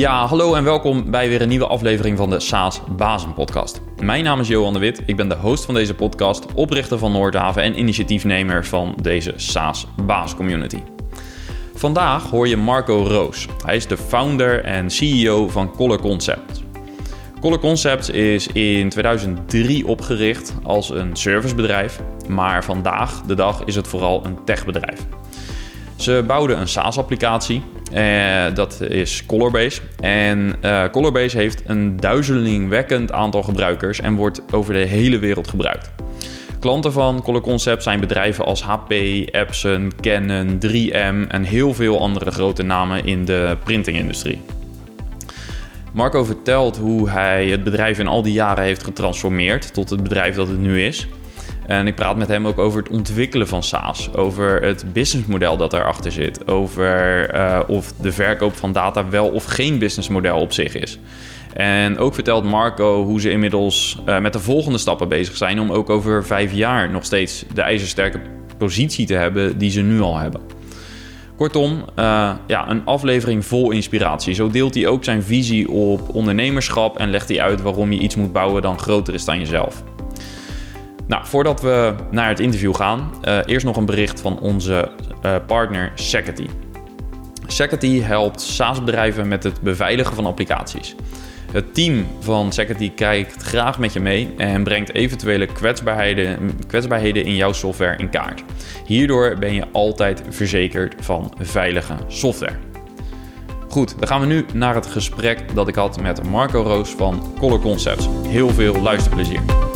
Ja, hallo en welkom bij weer een nieuwe aflevering van de SaaS Bazen Podcast. Mijn naam is Johan de Wit, ik ben de host van deze podcast, oprichter van Noordhaven en initiatiefnemer van deze SaaS Baas Community. Vandaag hoor je Marco Roos. Hij is de founder en CEO van Color Concepts. Color Concepts is in 2003 opgericht als een servicebedrijf, maar vandaag de dag is het vooral een techbedrijf. Ze bouwden een SaaS-applicatie, eh, dat is Colorbase. En uh, Colorbase heeft een duizelingwekkend aantal gebruikers en wordt over de hele wereld gebruikt. Klanten van Color Concept zijn bedrijven als HP, Epson, Canon, 3M en heel veel andere grote namen in de printingindustrie. Marco vertelt hoe hij het bedrijf in al die jaren heeft getransformeerd tot het bedrijf dat het nu is. En ik praat met hem ook over het ontwikkelen van SaaS, over het businessmodel dat daarachter zit, over uh, of de verkoop van data wel of geen businessmodel op zich is. En ook vertelt Marco hoe ze inmiddels uh, met de volgende stappen bezig zijn om ook over vijf jaar nog steeds de ijzersterke positie te hebben die ze nu al hebben. Kortom, uh, ja, een aflevering vol inspiratie. Zo deelt hij ook zijn visie op ondernemerschap en legt hij uit waarom je iets moet bouwen dan groter is dan jezelf. Nou, voordat we naar het interview gaan, uh, eerst nog een bericht van onze uh, partner Security. Security helpt SaaS-bedrijven met het beveiligen van applicaties. Het team van Security kijkt graag met je mee en brengt eventuele kwetsbaarheden, kwetsbaarheden in jouw software in kaart. Hierdoor ben je altijd verzekerd van veilige software. Goed, dan gaan we nu naar het gesprek dat ik had met Marco Roos van Color Concepts. Heel veel luisterplezier.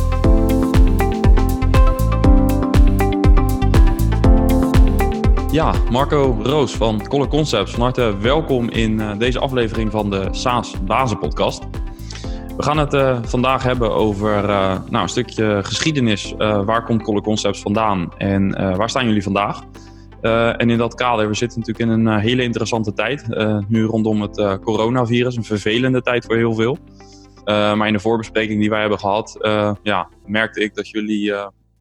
Ja, Marco Roos van Color Concepts. Van harte welkom in uh, deze aflevering van de SaaS Bazen Podcast. We gaan het uh, vandaag hebben over uh, nou, een stukje geschiedenis. waar komt Color Concepts vandaan en waar staan jullie vandaag? en in dat kader, we zitten natuurlijk in een hele interessante tijd. nu rondom het coronavirus, een vervelende tijd voor heel veel. maar in de voorbespreking die wij hebben gehad, ja, merkte ik dat jullie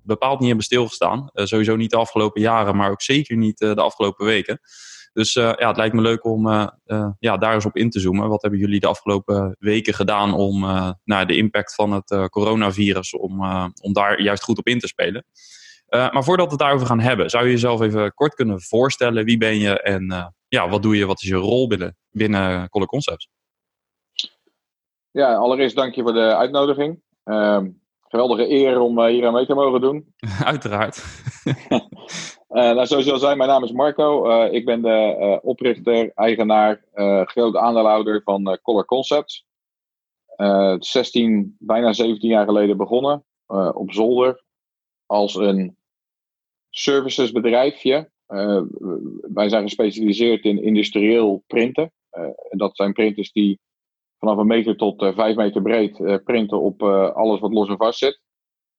bepaald niet hebben stilgestaan. Uh, sowieso niet de afgelopen jaren, maar ook zeker niet uh, de afgelopen weken. Dus uh, ja, het lijkt me leuk om ja, daar eens op in te zoomen. Wat hebben jullie de afgelopen weken gedaan om nou, de impact van het coronavirus, om, om daar juist goed op in te spelen? maar voordat we het daarover gaan hebben, zou je jezelf even kort kunnen voorstellen. Wie ben je en ja, wat doe je? Wat is je rol binnen, binnen Color Concepts? Ja, allereerst dank je voor de uitnodiging. Ehm, geweldige eer om uh, hier aan mee te mogen doen. Uiteraard. uh, nou, zoals je al zei, mijn naam is Marco. Uh, ik ben de oprichter, eigenaar, grote aandeelhouder van Color Concepts. 16, bijna 17 jaar geleden begonnen op zolder als een servicesbedrijfje. wij zijn gespecialiseerd in industrieel printen. en dat zijn printers die vanaf een meter tot uh, vijf meter breed uh, printen op uh, alles wat los en vast zit.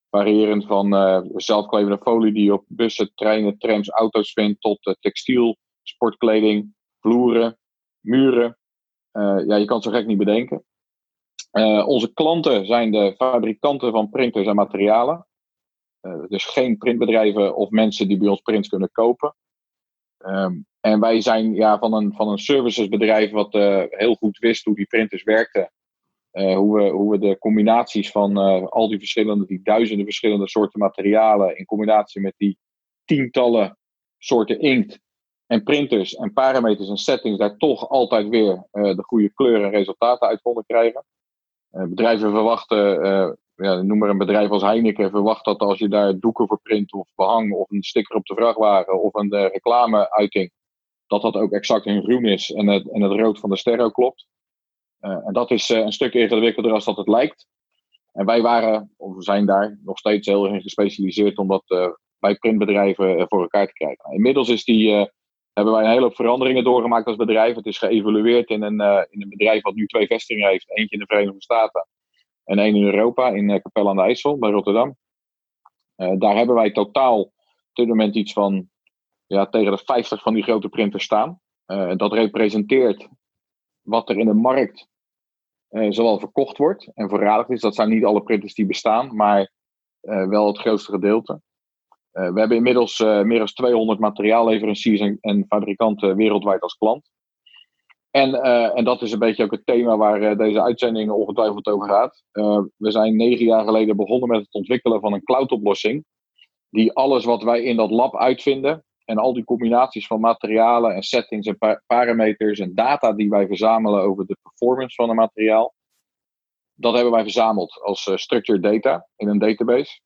Variërend van zelfklevende folie die je op bussen, treinen, trams, auto's vindt, tot textiel, sportkleding, vloeren, muren. ja, je kan het zo gek niet bedenken. onze klanten zijn de fabrikanten van printers en materialen. dus geen printbedrijven of mensen die bij ons prints kunnen kopen. Um, en wij zijn ja, van, een, van een servicesbedrijf wat uh, heel goed wist hoe die printers werkten. Uh, hoe, we, hoe we de combinaties van uh, al die verschillende, die duizenden verschillende soorten materialen, in combinatie met die tientallen soorten inkt en printers en parameters en settings, daar toch altijd weer de goede kleur en resultaten uit konden krijgen. bedrijven verwachten ja, noem maar een bedrijf als Heineken verwacht dat als je daar doeken voor print of behang of een sticker op de vrachtwagen of een reclameuiting, dat dat ook exact in groen is en het, en het rood van de sterren klopt. Uh, en dat is uh, een stuk ingewikkelder als dat het lijkt. En wij waren, of we zijn daar nog steeds heel erg gespecialiseerd om dat bij printbedrijven voor elkaar te krijgen. Inmiddels is die, hebben wij een hele hoop veranderingen doorgemaakt als bedrijf. Het is geëvolueerd in een, in een bedrijf wat nu twee vestigingen heeft. Eentje in de Verenigde Staten en één in Europa, in Capelle aan de IJssel, bij Rotterdam. Daar hebben wij totaal op dit moment iets van ja, tegen de 50 van die grote printers staan. Uh, dat representeert wat er in de markt zowel verkocht wordt en verradigd is. Dat zijn niet alle printers die bestaan, maar wel het grootste gedeelte. we hebben inmiddels meer dan 200 materiaalleveranciers en, en fabrikanten wereldwijd als klant. En, en dat is een beetje ook het thema waar deze uitzending ongetwijfeld over gaat. we zijn negen jaar geleden begonnen met het ontwikkelen van een cloudoplossing. Die alles wat wij in dat lab uitvinden, en al die combinaties van materialen en settings en parameters en data die wij verzamelen over de performance van een materiaal, dat hebben wij verzameld als uh, structured data in een database.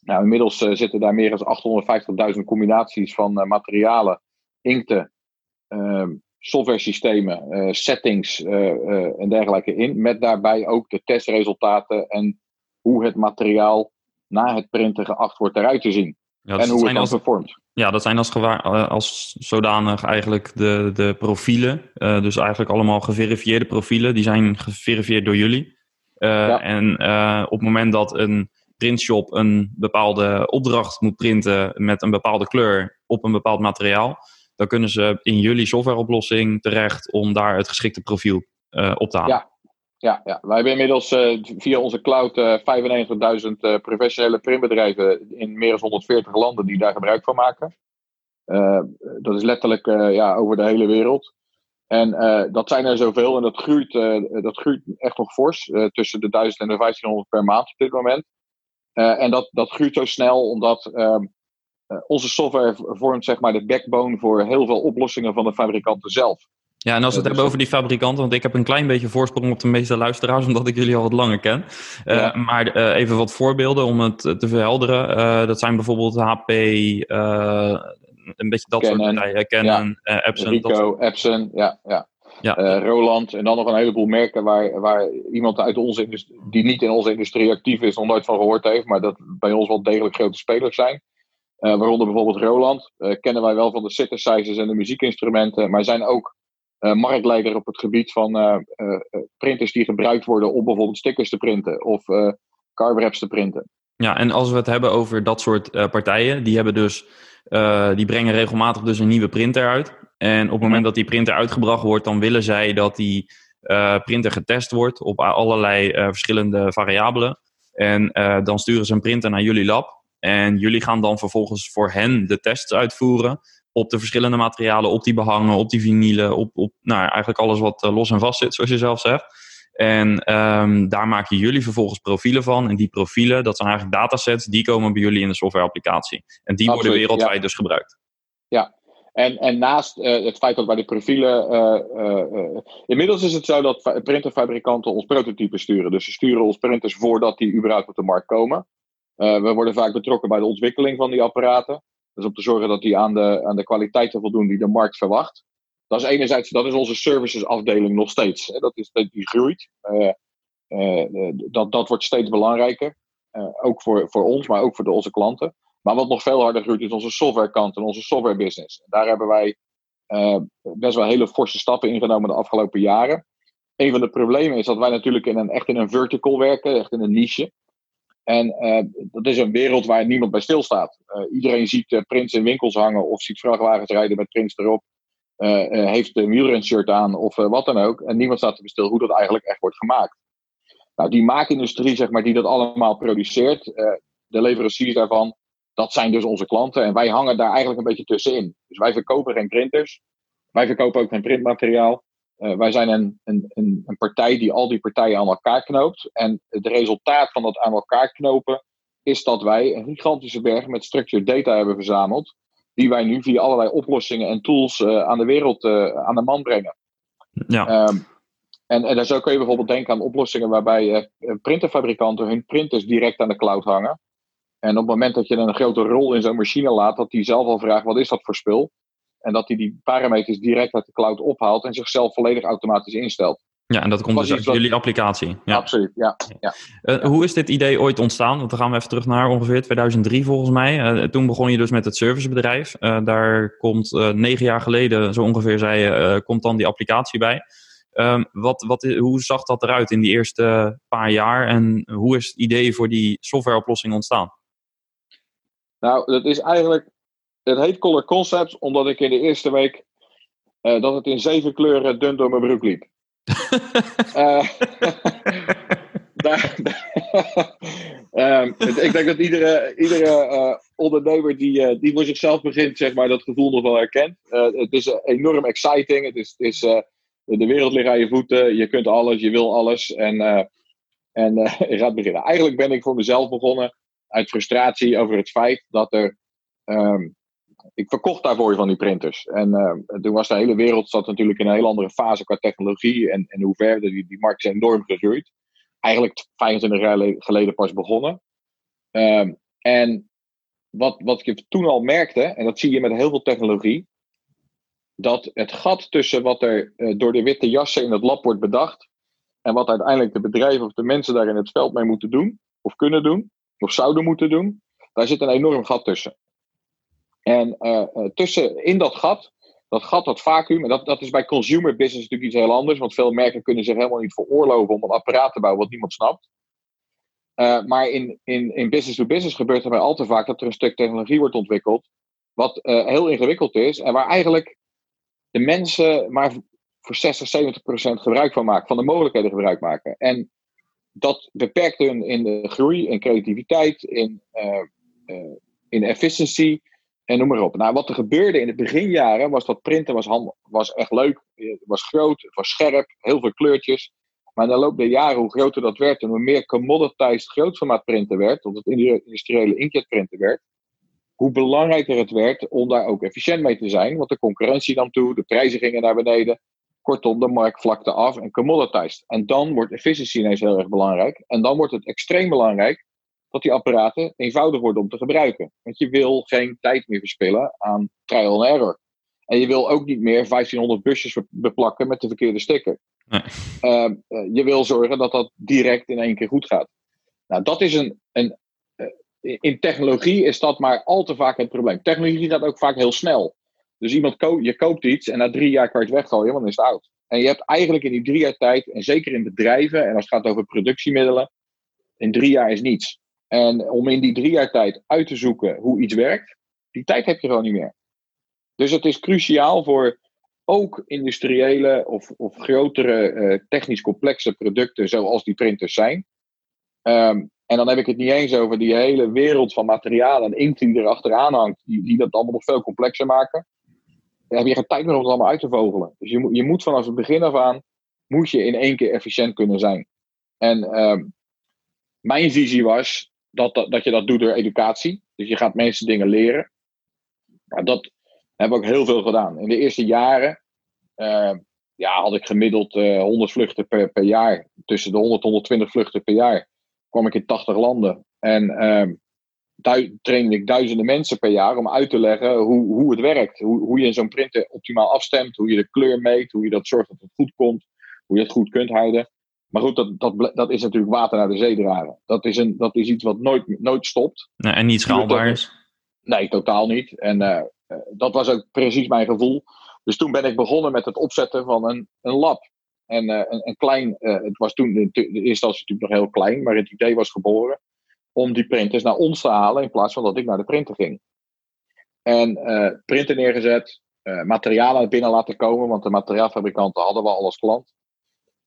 Nou, inmiddels uh, zitten daar meer dan 850.000 combinaties van uh, materialen, inkten, ehm, software systemen, settings en dergelijke in. Met daarbij ook de testresultaten en hoe het materiaal na het printen geacht wordt eruit te zien. Ja, en hoe het dan als, performt. Ja, dat zijn als, als zodanig eigenlijk de, de profielen. dus eigenlijk allemaal geverifieerde profielen. Die zijn geverifieerd door jullie. Uh, En uh, op het moment dat een printshop een bepaalde opdracht moet printen met een bepaalde kleur op een bepaald materiaal, dan kunnen ze in jullie softwareoplossing terecht om daar het geschikte profiel op te halen. Ja. Ja, ja, wij hebben inmiddels via onze cloud 95.000 professionele printbedrijven in meer dan 140 landen die daar gebruik van maken. dat is letterlijk ja, over de hele wereld. En dat zijn er zoveel en dat groeit, dat groeit echt nog fors. Tussen de 1000 en de 1500 per maand op dit moment. en dat, dat groeit zo snel omdat ehm, onze software vormt zeg maar de backbone voor heel veel oplossingen van de fabrikanten zelf. Ja, en als we het hebben over die fabrikanten, want ik heb een klein beetje voorsprong op de meeste luisteraars, omdat ik jullie al wat langer ken. Ja. Maar even wat voorbeelden om het te verhelderen. dat zijn bijvoorbeeld HP, een beetje dat soort partijen. Canon, ja. Epson. Epson, ja. ja. ja. Roland en dan nog een heleboel merken waar, waar iemand uit onze die niet in onze industrie actief is, nog nooit van gehoord heeft, maar dat bij ons wel degelijk grote spelers zijn. Waaronder bijvoorbeeld Roland. kennen wij wel van de synthesizers en de muziekinstrumenten, maar zijn ook marktleider op het gebied van printers die gebruikt worden om bijvoorbeeld stickers te printen of uh, wraps te printen. Ja, en als we het hebben over dat soort partijen, die hebben dus uh, die brengen regelmatig dus een nieuwe printer uit. En op het moment dat die printer uitgebracht wordt, dan willen zij dat die uh, printer getest wordt op allerlei uh, verschillende variabelen. En dan sturen ze een printer naar jullie lab. En jullie gaan dan vervolgens voor hen de tests uitvoeren op de verschillende materialen, op die behangen, op die vinylen, op, op nou, eigenlijk alles wat los en vast zit, zoals je zelf zegt. En um, daar maken jullie vervolgens profielen van. En die profielen, dat zijn eigenlijk datasets, die komen bij jullie in de softwareapplicatie. En die worden wereldwijd dus gebruikt. Ja, en, en naast uh, het feit dat wij de profielen. Uh, uh, inmiddels is het zo dat printerfabrikanten ons prototypes sturen. Dus ze sturen ons printers voordat die überhaupt op de markt komen. we worden vaak betrokken bij de ontwikkeling van die apparaten. Dus om te zorgen dat die aan de, aan de kwaliteiten voldoen die de markt verwacht. Dat is enerzijds, dat is onze services afdeling nog steeds. Hè. Dat is, die groeit. Uh, uh, dat, dat wordt steeds belangrijker. Uh, ook voor, voor ons, maar ook voor de, onze klanten. Maar wat nog veel harder groeit is onze softwarekant en onze software business. Daar hebben wij best wel hele forse stappen ingenomen de afgelopen jaren. Een van de problemen is dat wij natuurlijk in een, echt in een vertical werken, echt in een niche. En dat is een wereld waar niemand bij stilstaat. iedereen ziet prints in winkels hangen of ziet vrachtwagens rijden met prints erop. Uh, heeft een wielrenshirt aan of uh, wat dan ook. En niemand staat te bestil hoe dat eigenlijk echt wordt gemaakt. Nou, die maakindustrie, zeg maar, die dat allemaal produceert, de leveranciers daarvan, dat zijn dus onze klanten. En wij hangen daar eigenlijk een beetje tussenin. Dus wij verkopen geen printers. Wij verkopen ook geen printmateriaal. Wij zijn een, een, een, een partij die al die partijen aan elkaar knoopt. En het resultaat van dat aan elkaar knopen is dat wij een gigantische berg met structured data hebben verzameld die wij nu via allerlei oplossingen en tools uh, aan de wereld, uh, aan de man brengen. Ja. Um, en, en daar zo kun je bijvoorbeeld denken aan oplossingen waarbij printerfabrikanten hun printers direct aan de cloud hangen. En op het moment dat je een grote rol in zo'n machine laat, dat die zelf al vraagt wat is dat voor spul. En dat hij die, parameters direct uit de cloud ophaalt en zichzelf volledig automatisch instelt. Ja, en dat komt dus uit jullie applicatie. Ja. Absoluut, ja. ja. Uh, hoe is dit idee ooit ontstaan? Want dan gaan we even terug naar ongeveer 2003 volgens mij. Uh, toen begon je dus met het servicebedrijf. Uh, daar komt negen jaar geleden, zo ongeveer zei je, komt dan die applicatie bij. Ehm, wat, wat, hoe zag dat eruit in die eerste paar jaar? En hoe is het idee voor die softwareoplossing ontstaan? Nou, dat is eigenlijk... Het heet Color Concepts, omdat ik in de eerste week... dat het in zeven kleuren dun door mijn broek liep uh, ik denk dat iedere, iedere uh, ondernemer die, die voor zichzelf begint, zeg maar, dat gevoel nog wel herkent. het is enorm exciting. Het is, het is de wereld ligt aan je voeten, je kunt alles, je wil alles en, en je gaat beginnen. Eigenlijk ben ik voor mezelf begonnen uit frustratie over het feit dat er ehm, ik verkocht daarvoor van die printers. En uh, toen was de hele wereld zat natuurlijk in een heel andere fase qua technologie. En, en hoe ver die, die markt is enorm gegroeid. Eigenlijk 25 jaar geleden pas begonnen. Uh, en wat, wat ik toen al merkte, en dat zie je met heel veel technologie, dat het gat tussen wat er uh, door de witte jassen in het lab wordt bedacht, en wat uiteindelijk de bedrijven of de mensen daar in het veld mee moeten doen, of kunnen doen, of zouden moeten doen, daar zit een enorm gat tussen. En uh, tussen in dat gat, dat gat, dat vacuüm, en dat, dat is bij consumer business natuurlijk iets heel anders, want veel merken kunnen zich helemaal niet veroorloven om een apparaat te bouwen wat niemand snapt. Uh, maar in, in, in business to business gebeurt er bij al te vaak dat er een stuk technologie wordt ontwikkeld, wat heel ingewikkeld is en waar eigenlijk de mensen maar voor 60, 70 procent gebruik van maken, van de mogelijkheden gebruik maken. En dat beperkt hun in de groei, in creativiteit, in, in efficiency. En noem maar op. Nou, wat er gebeurde in de beginjaren was dat printen was, was echt leuk. Het was groot, het was scherp, heel veel kleurtjes. Maar in de loop der jaren, hoe groter dat werd en hoe meer commoditized grootformaat printen werd, tot het industriële inkjetprinten werd, hoe belangrijker het werd om daar ook efficiënt mee te zijn. Want de concurrentie nam toe, de prijzen gingen naar beneden. Kortom, de markt vlakte af en commoditized. En dan wordt efficiëntie ineens heel erg belangrijk. En dan wordt het extreem belangrijk dat die apparaten eenvoudig worden om te gebruiken. Want je wil geen tijd meer verspillen aan trial and error. En je wil ook niet meer 1500 busjes beplakken met de verkeerde sticker. Nee. Ehm, eh, je wil zorgen dat dat direct in één keer goed gaat. Nou, dat is een. een uh, in technologie is dat maar al te vaak het probleem. Technologie gaat ook vaak heel snel. Dus iemand ko je koopt iets en na drie jaar kan je het weggooien, want dan is het oud. En je hebt eigenlijk in die drie jaar tijd, en zeker in bedrijven, en als het gaat over productiemiddelen, in drie jaar is niets. En om in die drie jaar tijd uit te zoeken hoe iets werkt, die tijd heb je gewoon niet meer. Dus het is cruciaal voor ook industriële of, of grotere uh, technisch complexe producten zoals die printers zijn. Um, en dan heb ik het niet eens over die hele wereld van materialen en inkt die erachteraan hangt, die, die dat allemaal nog veel complexer maken. Dan heb je geen tijd meer om het allemaal uit te vogelen. Dus je, je moet vanaf het begin af aan, moet je in één keer efficiënt kunnen zijn. En um, mijn visie was, dat, dat, dat je dat doet door educatie. Dus je gaat mensen dingen leren. Dat hebben we ook heel veel gedaan. In de eerste jaren uh, ja, had ik gemiddeld uh, eh, 100 vluchten per, per jaar. Tussen de 100 en 120 vluchten per jaar. Kwam ik in 80 landen. En uh, trainde ik duizenden mensen per jaar om uit te leggen hoe, hoe het werkt. Hoe, hoe je zo'n printer optimaal afstemt. Hoe je de kleur meet. Hoe je dat zorgt dat het goed komt. Hoe je het goed kunt houden. Maar goed, dat, dat, dat is natuurlijk water naar de zee dragen. Dat is, een, dat is iets wat nooit, nooit stopt. Nee, en niet schaalbaar is? Nee, totaal niet. En uh, dat was ook precies mijn gevoel. Dus toen ben ik begonnen met het opzetten van een, een lab. En uh, een, een, klein, uh, het was toen de eerste instantie natuurlijk nog heel klein, maar het idee was geboren om die printers naar ons te halen in plaats van dat ik naar de printer ging. En printer neergezet, materialen binnen laten komen, want de materiaalfabrikanten hadden we al als klant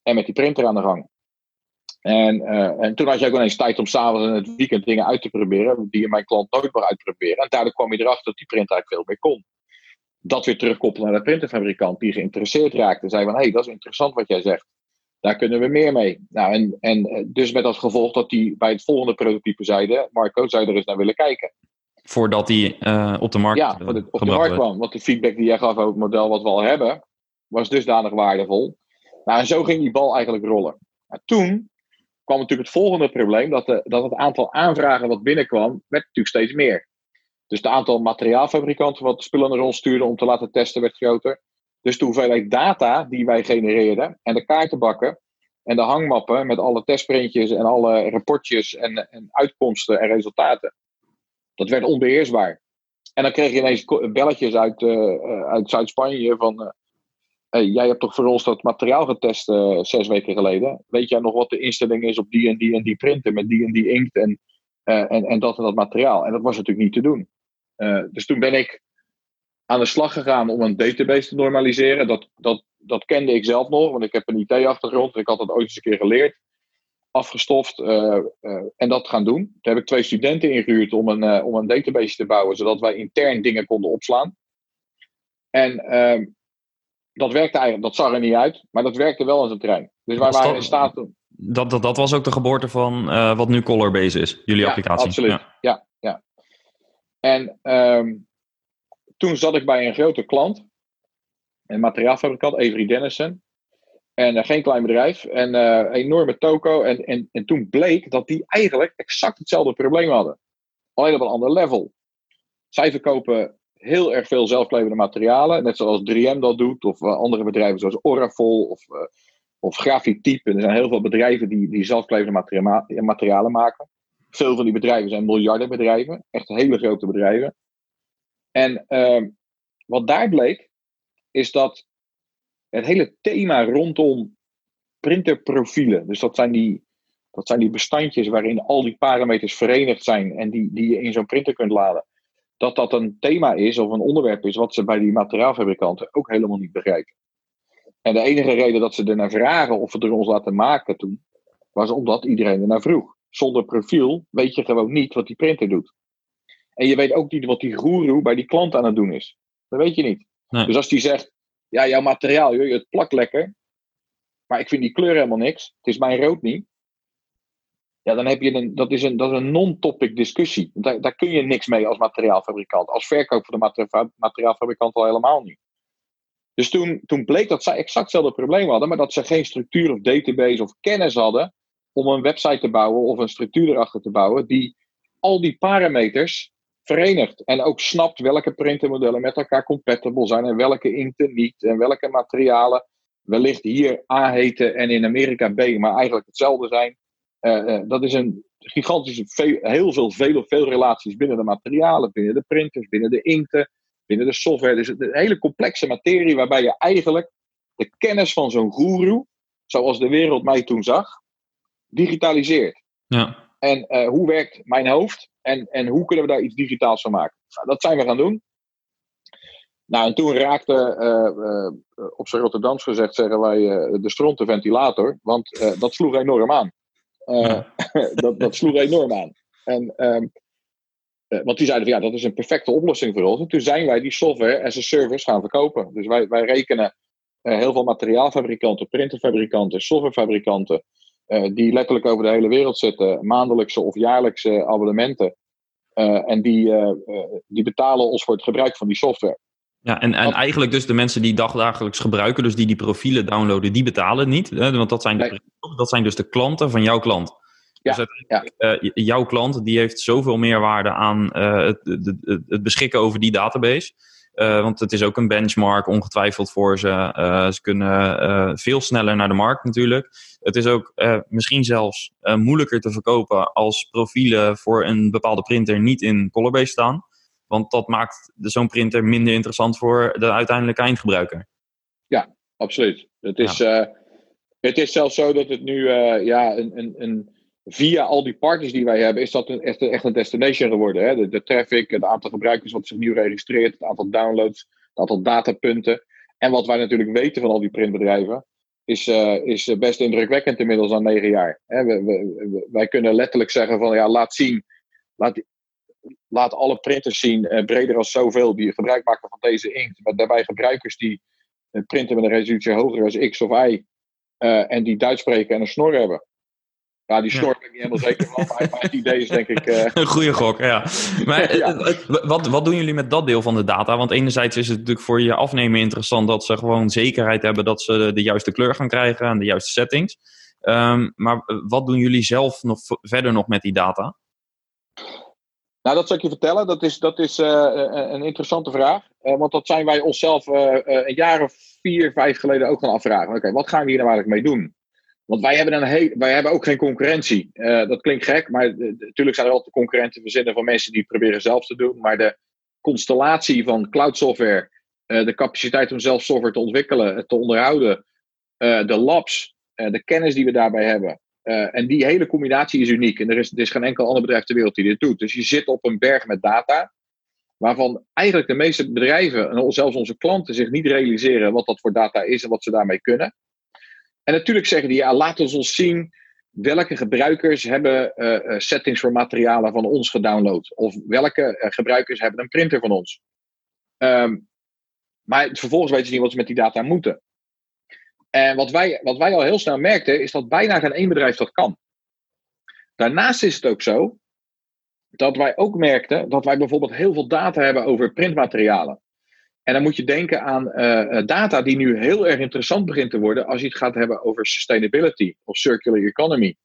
en met die printer aan de gang. En, uh, en toen had je ook ineens tijd om s'avonds en het weekend dingen uit te proberen, die je mijn klant nooit meer uitproberen. En daardoor kwam je erachter dat die printer eigenlijk veel meer kon. Dat weer terugkoppelen naar de printerfabrikant die geïnteresseerd raakte. Zei van, hé, hey, dat is interessant wat jij zegt. Daar kunnen we meer mee. Nou, en, en eh, dus met als gevolg dat die bij het volgende prototype zeiden, Marco, zou je er eens naar willen kijken? Voordat die uh, op de markt Ja, op de markt kwam. Want de feedback die jij gaf over het model wat we al hebben, was dusdanig waardevol nou, en zo ging die bal eigenlijk rollen. Maar toen kwam natuurlijk het volgende probleem, dat, de, dat het aantal aanvragen wat binnenkwam, werd natuurlijk steeds meer. Dus het aantal materiaalfabrikanten wat spullen naar ons stuurden om te laten testen werd groter. Dus de hoeveelheid data die wij genereerden en de kaartenbakken en de hangmappen met alle testprintjes en alle rapportjes en, en uitkomsten en resultaten, dat werd onbeheersbaar. En dan kreeg je ineens belletjes uit, uh, uit Zuid-Spanje van uh, jij hebt toch voor ons dat materiaal getest uh, zes weken geleden. Weet jij nog wat de instelling is op die en die en die printen met die en die inkt en, uh, en, en dat en dat materiaal? En dat was natuurlijk niet te doen. Uh, dus toen ben ik aan de slag gegaan om een database te normaliseren. Dat, dat, dat kende ik zelf nog, want ik heb een IT-achtergrond. Ik had dat ooit eens een keer geleerd. Afgestoft en dat gaan doen. Toen heb ik twee studenten ingehuurd om een, om een database te bouwen, zodat wij intern dingen konden opslaan. En ehm, dat werkte eigenlijk, dat zag er niet uit, maar dat werkte wel als een trein. Dus wij waren in staat. Dat, dat, dat was ook de geboorte van uh, wat nu Colorbase is, jullie ja, applicatie. Absoluut. Ja, ja. ja. En um, toen zat ik bij een grote klant, een materiaalfabrikant, Avery Dennison. En uh, geen klein bedrijf. En uh, enorme toko. En, en, en toen bleek dat die eigenlijk exact hetzelfde probleem hadden. Alleen op een ander level. Zij verkopen heel erg veel zelfklevende materialen. Net zoals 3M dat doet. Of uh, andere bedrijven zoals Orafol. Of, of Grafitype. Er zijn heel veel bedrijven die, die zelfklevende materia materialen maken. Veel van die bedrijven zijn miljardenbedrijven. Echt hele grote bedrijven. En ehm, wat daar bleek, is dat het hele thema rondom printerprofielen, dus dat zijn die, dat zijn die bestandjes waarin al die parameters verenigd zijn en die, die je in zo'n printer kunt laden, dat dat een thema is of een onderwerp is wat ze bij die materiaalfabrikanten ook helemaal niet begrijpen. En de enige reden dat ze er naar vragen of we er ons laten maken toen, was omdat iedereen er naar vroeg. Zonder profiel weet je gewoon niet wat die printer doet. En je weet ook niet wat die guru bij die klant aan het doen is. Dat weet je niet. Nee. Dus als die zegt, ja, jouw materiaal, joh, het plakt lekker, maar ik vind die kleur helemaal niks, het is mijn rood niet. Ja, dan heb je een, dat is een, dat is een non-topic discussie. Daar, daar kun je niks mee als materiaalfabrikant. Als verkoop van de materia materiaalfabrikant al helemaal niet. Dus toen, toen bleek dat zij exact hetzelfde probleem hadden, maar dat ze geen structuur of database of kennis hadden om een website te bouwen of een structuur erachter te bouwen die al die parameters verenigt. En ook snapt welke printermodellen met elkaar compatible zijn en welke inkten niet. En welke materialen wellicht hier A heten en in Amerika B, maar eigenlijk hetzelfde zijn. Uh, uh, dat is een gigantische, veel, heel veel, veel, veel relaties binnen de materialen, binnen de printers, binnen de inkten, binnen de software. Dus een hele complexe materie waarbij je eigenlijk de kennis van zo'n guru, zoals de wereld mij toen zag, digitaliseert. Ja. En uh, hoe werkt mijn hoofd? En, en hoe kunnen we daar iets digitaals van maken? Nou, dat zijn we gaan doen. Nou, en toen raakte, uh, uh, op zijn Rotterdams gezegd, zeggen wij de stront de ventilator. Want dat sloeg enorm aan. Ja. dat, dat sloeg enorm aan. En, um, want die zeiden van ja, dat is een perfecte oplossing voor ons. En toen zijn wij die software as a service gaan verkopen. Dus wij, wij rekenen heel veel materiaalfabrikanten, printerfabrikanten, softwarefabrikanten. Die letterlijk over de hele wereld zitten, maandelijkse of jaarlijkse abonnementen. En die, die betalen ons voor het gebruik van die software. Ja, en, en eigenlijk dus de mensen die dagdagelijks gebruiken, dus die die profielen downloaden, die betalen niet. Hè? Want dat zijn, de, nee. dat zijn dus de klanten van jouw klant. Ja, dus ja. jouw klant die heeft zoveel meerwaarde aan het, het, het beschikken over die database. Uh, want het is ook een benchmark, ongetwijfeld voor ze. Ze kunnen veel sneller naar de markt natuurlijk. Het is ook misschien zelfs moeilijker te verkopen als profielen voor een bepaalde printer niet in Colorbase staan. Want dat maakt zo'n printer minder interessant voor de uiteindelijke eindgebruiker. Ja, absoluut. Het is, ja. het is zelfs zo dat het nu ja, een, een, een via al die partners die wij hebben, is dat een, echt, echt een destination geworden. Hè? De, de, traffic, het aantal gebruikers wat zich nu registreert, het aantal downloads, het aantal datapunten. En wat wij natuurlijk weten van al die printbedrijven, is, uh, is best indrukwekkend inmiddels aan negen jaar. Hè? We, we, wij kunnen letterlijk zeggen van ja, laat zien, laat, laat alle printers zien, uh, breder als zoveel, die gebruik maken van deze inkt. Maar daarbij gebruikers die uh, printen met een resolutie hoger als X of Y. en die Duits spreken en een snor hebben. Ja, die snor ben ik niet helemaal zeker van, maar, het idee is denk ik... Uh... Een goede gok, ja. Maar ja. Wat, wat doen jullie met dat deel van de data? Want enerzijds is het natuurlijk voor je afnemer interessant dat ze gewoon zekerheid hebben dat ze de juiste kleur gaan krijgen en de juiste settings. Um, maar wat doen jullie zelf nog verder nog met die data? Nou, dat zal ik je vertellen. Dat is, dat is uh, een interessante vraag. Uh, want dat zijn wij onszelf een jaar of vier, vijf geleden ook gaan afvragen. Oké, wat gaan we hier nou eigenlijk mee doen? Want wij hebben, een wij hebben ook geen concurrentie. Dat klinkt gek, maar natuurlijk zijn er altijd concurrenten verzinnen van mensen die het proberen zelf te doen. Maar de constellatie van cloud software, de capaciteit om zelf software te ontwikkelen, te onderhouden, de labs, de kennis die we daarbij hebben. En die hele combinatie is uniek. En er is, er is geen enkel ander bedrijf ter wereld die dit doet. Dus je zit op een berg met data, waarvan eigenlijk de meeste bedrijven, en zelfs onze klanten, zich niet realiseren wat dat voor data is en wat ze daarmee kunnen. En natuurlijk zeggen die, ja, laat ons ons zien welke gebruikers hebben uh, settings voor materialen van ons gedownload. Of welke gebruikers hebben een printer van ons. Um, maar vervolgens weten ze niet wat ze met die data moeten. En wat wij, wat wij al heel snel merkten, is dat bijna geen één bedrijf dat kan. Daarnaast is het ook zo dat wij ook merkten dat wij bijvoorbeeld heel veel data hebben over printmaterialen. En dan moet je denken aan uh, data die nu heel erg interessant begint te worden als je het gaat hebben over sustainability of circular economy.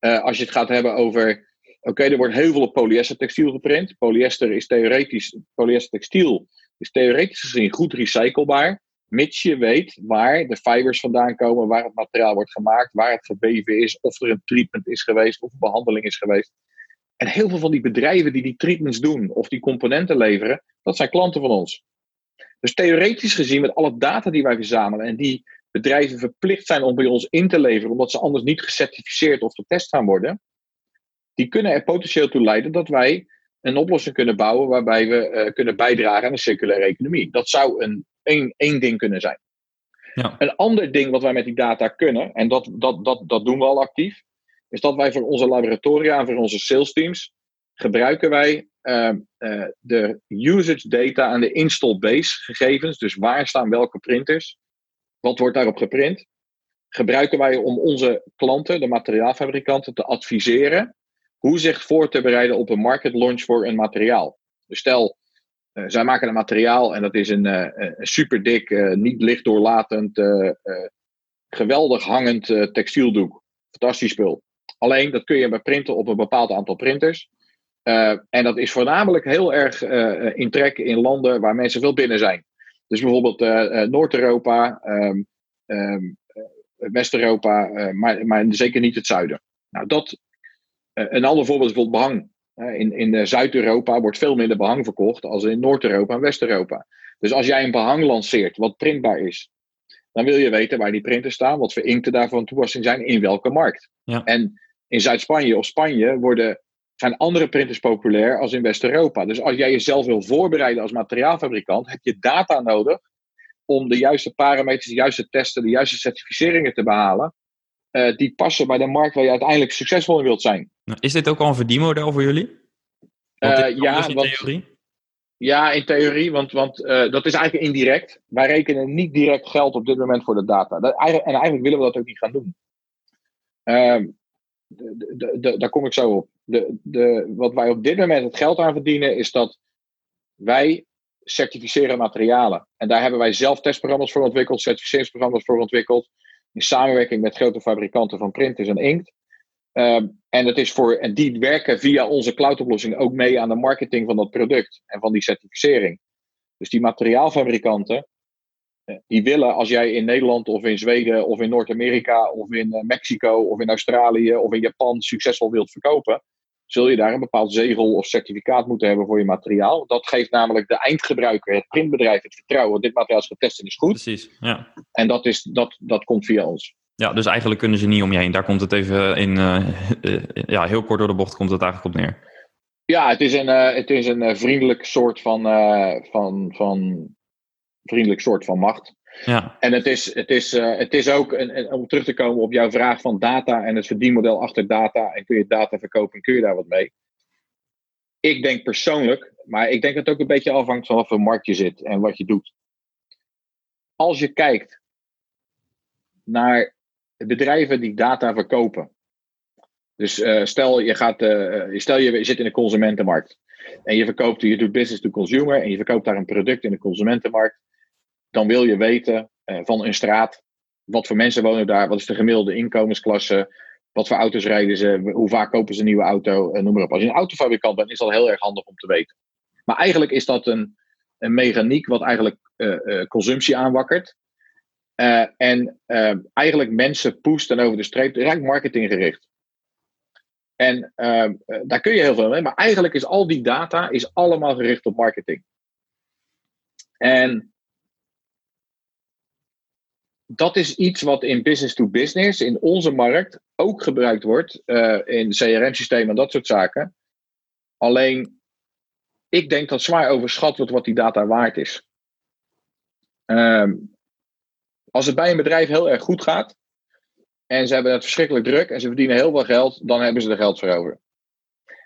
Uh, als je het gaat hebben over, oké, er wordt heel veel op polyester textiel geprint. Polyester is theoretisch, polyester textiel is theoretisch gezien goed recyclebaar, mits je weet waar de fibers vandaan komen, waar het materiaal wordt gemaakt, waar het gebeven is, of er een treatment is geweest, of een behandeling is geweest. En heel veel van die bedrijven die die treatments doen of die componenten leveren, dat zijn klanten van ons. Dus theoretisch gezien, met alle data die wij verzamelen en die bedrijven verplicht zijn om bij ons in te leveren, omdat ze anders niet gecertificeerd of getest gaan worden, die kunnen er potentieel toe leiden dat wij een oplossing kunnen bouwen waarbij we uh, kunnen bijdragen aan de circulaire economie. Dat zou een, een, één ding kunnen zijn. Ja. Een ander ding wat wij met die data kunnen, en dat, dat, dat, dat doen we al actief, is dat wij voor onze laboratoria en voor onze sales teams gebruiken wij uh, uh, de usage data en de install base gegevens. Dus waar staan welke printers? Wat wordt daarop geprint? Gebruiken wij om onze klanten, de materiaalfabrikanten, te adviseren hoe zich voor te bereiden op een market launch voor een materiaal. Dus stel, zij maken een materiaal en dat is een, uh, een super dik, niet lichtdoorlatend, geweldig hangend textieldoek. Fantastisch spul. Alleen dat kun je printen op een bepaald aantal printers. en dat is voornamelijk heel erg in trek in landen waar mensen veel binnen zijn. Dus bijvoorbeeld Noord-Europa, um, um, West-Europa, maar, maar zeker niet het zuiden. Nou, dat eh, een ander voorbeeld is bijvoorbeeld behang. In, in eh, Zuid-Europa wordt veel minder behang verkocht als in Noord-Europa en West-Europa. Dus als jij een behang lanceert wat printbaar is, dan wil je weten waar die printers staan, wat voor inkten daarvan toepassing zijn, in welke markt. Ja. En in Zuid-Spanje of Spanje worden, zijn andere printers populair als in West-Europa. Dus als jij jezelf wil voorbereiden als materiaalfabrikant, heb je data nodig om de juiste parameters, de juiste testen, de juiste certificeringen te behalen. Uh, die passen bij de markt waar je uiteindelijk succesvol in wilt zijn. Nou, is dit ook al een verdienmodel voor jullie? Uh, ja, in want, theorie? Ja, in theorie, want, want uh, dat is eigenlijk indirect. Wij rekenen niet direct geld op dit moment voor de data. Dat, en eigenlijk willen we dat ook niet gaan doen. De, de, de, daar kom ik zo op. De, de, wat wij op dit moment het geld aan verdienen, is dat wij certificeren materialen. En daar hebben wij zelf testprogramma's voor ontwikkeld, certificeringsprogramma's voor ontwikkeld. In samenwerking met grote fabrikanten van printers en inkt. Um, en, het is voor, en die werken via onze cloudoplossing ook mee aan de marketing van dat product en van die certificering. Dus die materiaalfabrikanten, eh, die willen als jij in Nederland of in Zweden of in Noord-Amerika of in eh, Mexico of in Australië of in Japan succesvol wilt verkopen, zul je daar een bepaald zegel of certificaat moeten hebben voor je materiaal. Dat geeft namelijk de eindgebruiker, het printbedrijf, het vertrouwen. Dit materiaal is getest en is goed. Precies, ja. En dat, is, dat, dat komt via ons. Ja, dus eigenlijk kunnen ze niet om je heen. Daar komt het even in, uh, ja, heel kort door de bocht komt het eigenlijk op neer. Ja, het is een, uh, het is een vriendelijk soort van, van, van vriendelijk soort van macht. Ja. En het is, het is, het is ook, een, om terug te komen op jouw vraag van data en het verdienmodel achter data. En kun je data verkopen en kun je daar wat mee? Ik denk persoonlijk, maar ik denk dat het ook een beetje afhangt van wat voor markt je zit en wat je doet. Als je kijkt naar bedrijven die data verkopen. Dus uh, stel, je gaat, uh, stel je zit in de consumentenmarkt en je verkoopt, je doet business to consumer en je verkoopt daar een product in de consumentenmarkt. Dan wil je weten van een straat, wat voor mensen wonen daar, wat is de gemiddelde inkomensklasse, wat voor auto's rijden ze, hoe vaak kopen ze een nieuwe auto, noem maar op. Als je een autofabrikant bent, is dat heel erg handig om te weten. Maar eigenlijk is dat een, een mechaniek wat eigenlijk consumptie aanwakkert. Uh, en uh, eigenlijk mensen pushen over de streep. Eigenlijk marketinggericht. En uh, daar kun je heel veel mee. Maar eigenlijk is al die data is allemaal gericht op marketing. En dat is iets wat in business to business, in onze markt, ook gebruikt wordt. in CRM-systemen en dat soort zaken. Alleen, ik denk dat zwaar overschat wordt wat die data waard is. Um, als het bij een bedrijf heel erg goed gaat en ze hebben het verschrikkelijk druk en ze verdienen heel veel geld, dan hebben ze er geld voor over.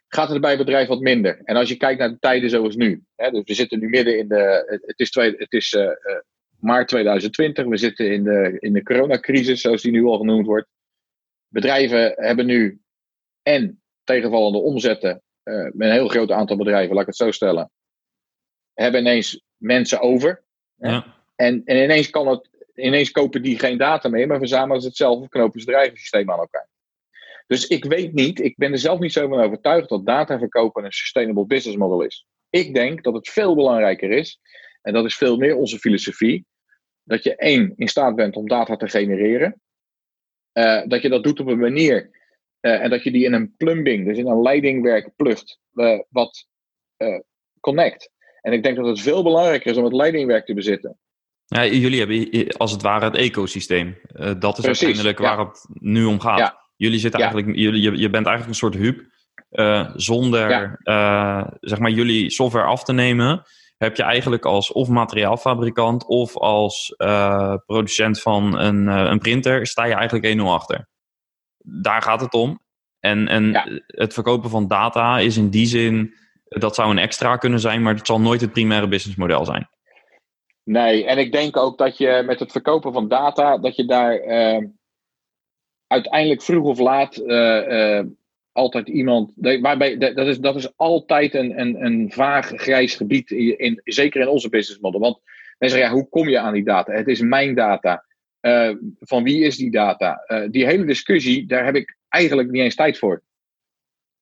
gaat het bij bedrijf wat minder. En als je kijkt naar de tijden zoals nu. Hè, dus we zitten nu midden in de. Het is, twee, het is uh, maart 2020. We zitten in de, in de coronacrisis, zoals die nu al genoemd wordt. Bedrijven hebben nu en tegenvallende omzetten. Uh, met een heel groot aantal bedrijven, laat ik het zo stellen. Hebben ineens mensen over. Ja. En, en ineens, kan het, ineens kopen die geen data meer, maar verzamelen ze het zelf knopen ze bedrijvensysteem aan elkaar. Dus ik weet niet, ik ben er zelf niet zo van overtuigd dat data verkopen een sustainable business model is. Ik denk dat het veel belangrijker is, en dat is veel meer onze filosofie, dat je één in staat bent om data te genereren. Uh, dat je dat doet op een manier uh, en dat je die in een plumbing, dus in een leidingwerk plugt, uh, wat connect. En ik denk dat het veel belangrijker is om het leidingwerk te bezitten. Ja, jullie hebben als het ware het ecosysteem. dat is Precies, uiteindelijk waar het nu om gaat. Ja. Jullie zitten eigenlijk, jullie, je, je bent eigenlijk een soort hub. Uh, zonder uh, zeg maar jullie software af te nemen, heb je eigenlijk als of materiaalfabrikant of als producent van een, een printer, sta je eigenlijk 1-0 achter. Daar gaat het om. En, en het verkopen van data is in die zin, dat zou een extra kunnen zijn, maar het zal nooit het primaire businessmodel zijn. Nee, en ik denk ook dat je met het verkopen van data, dat je daar uiteindelijk vroeg of laat uh, uh, altijd iemand. Waarbij, dat, is, dat is altijd een, een, een vaag grijs gebied, in, in, zeker in onze business model. Want mensen zeggen, ja, hoe kom je aan die data? Het is mijn data. Uh, van wie is die data? die hele discussie, daar heb ik eigenlijk niet eens tijd voor.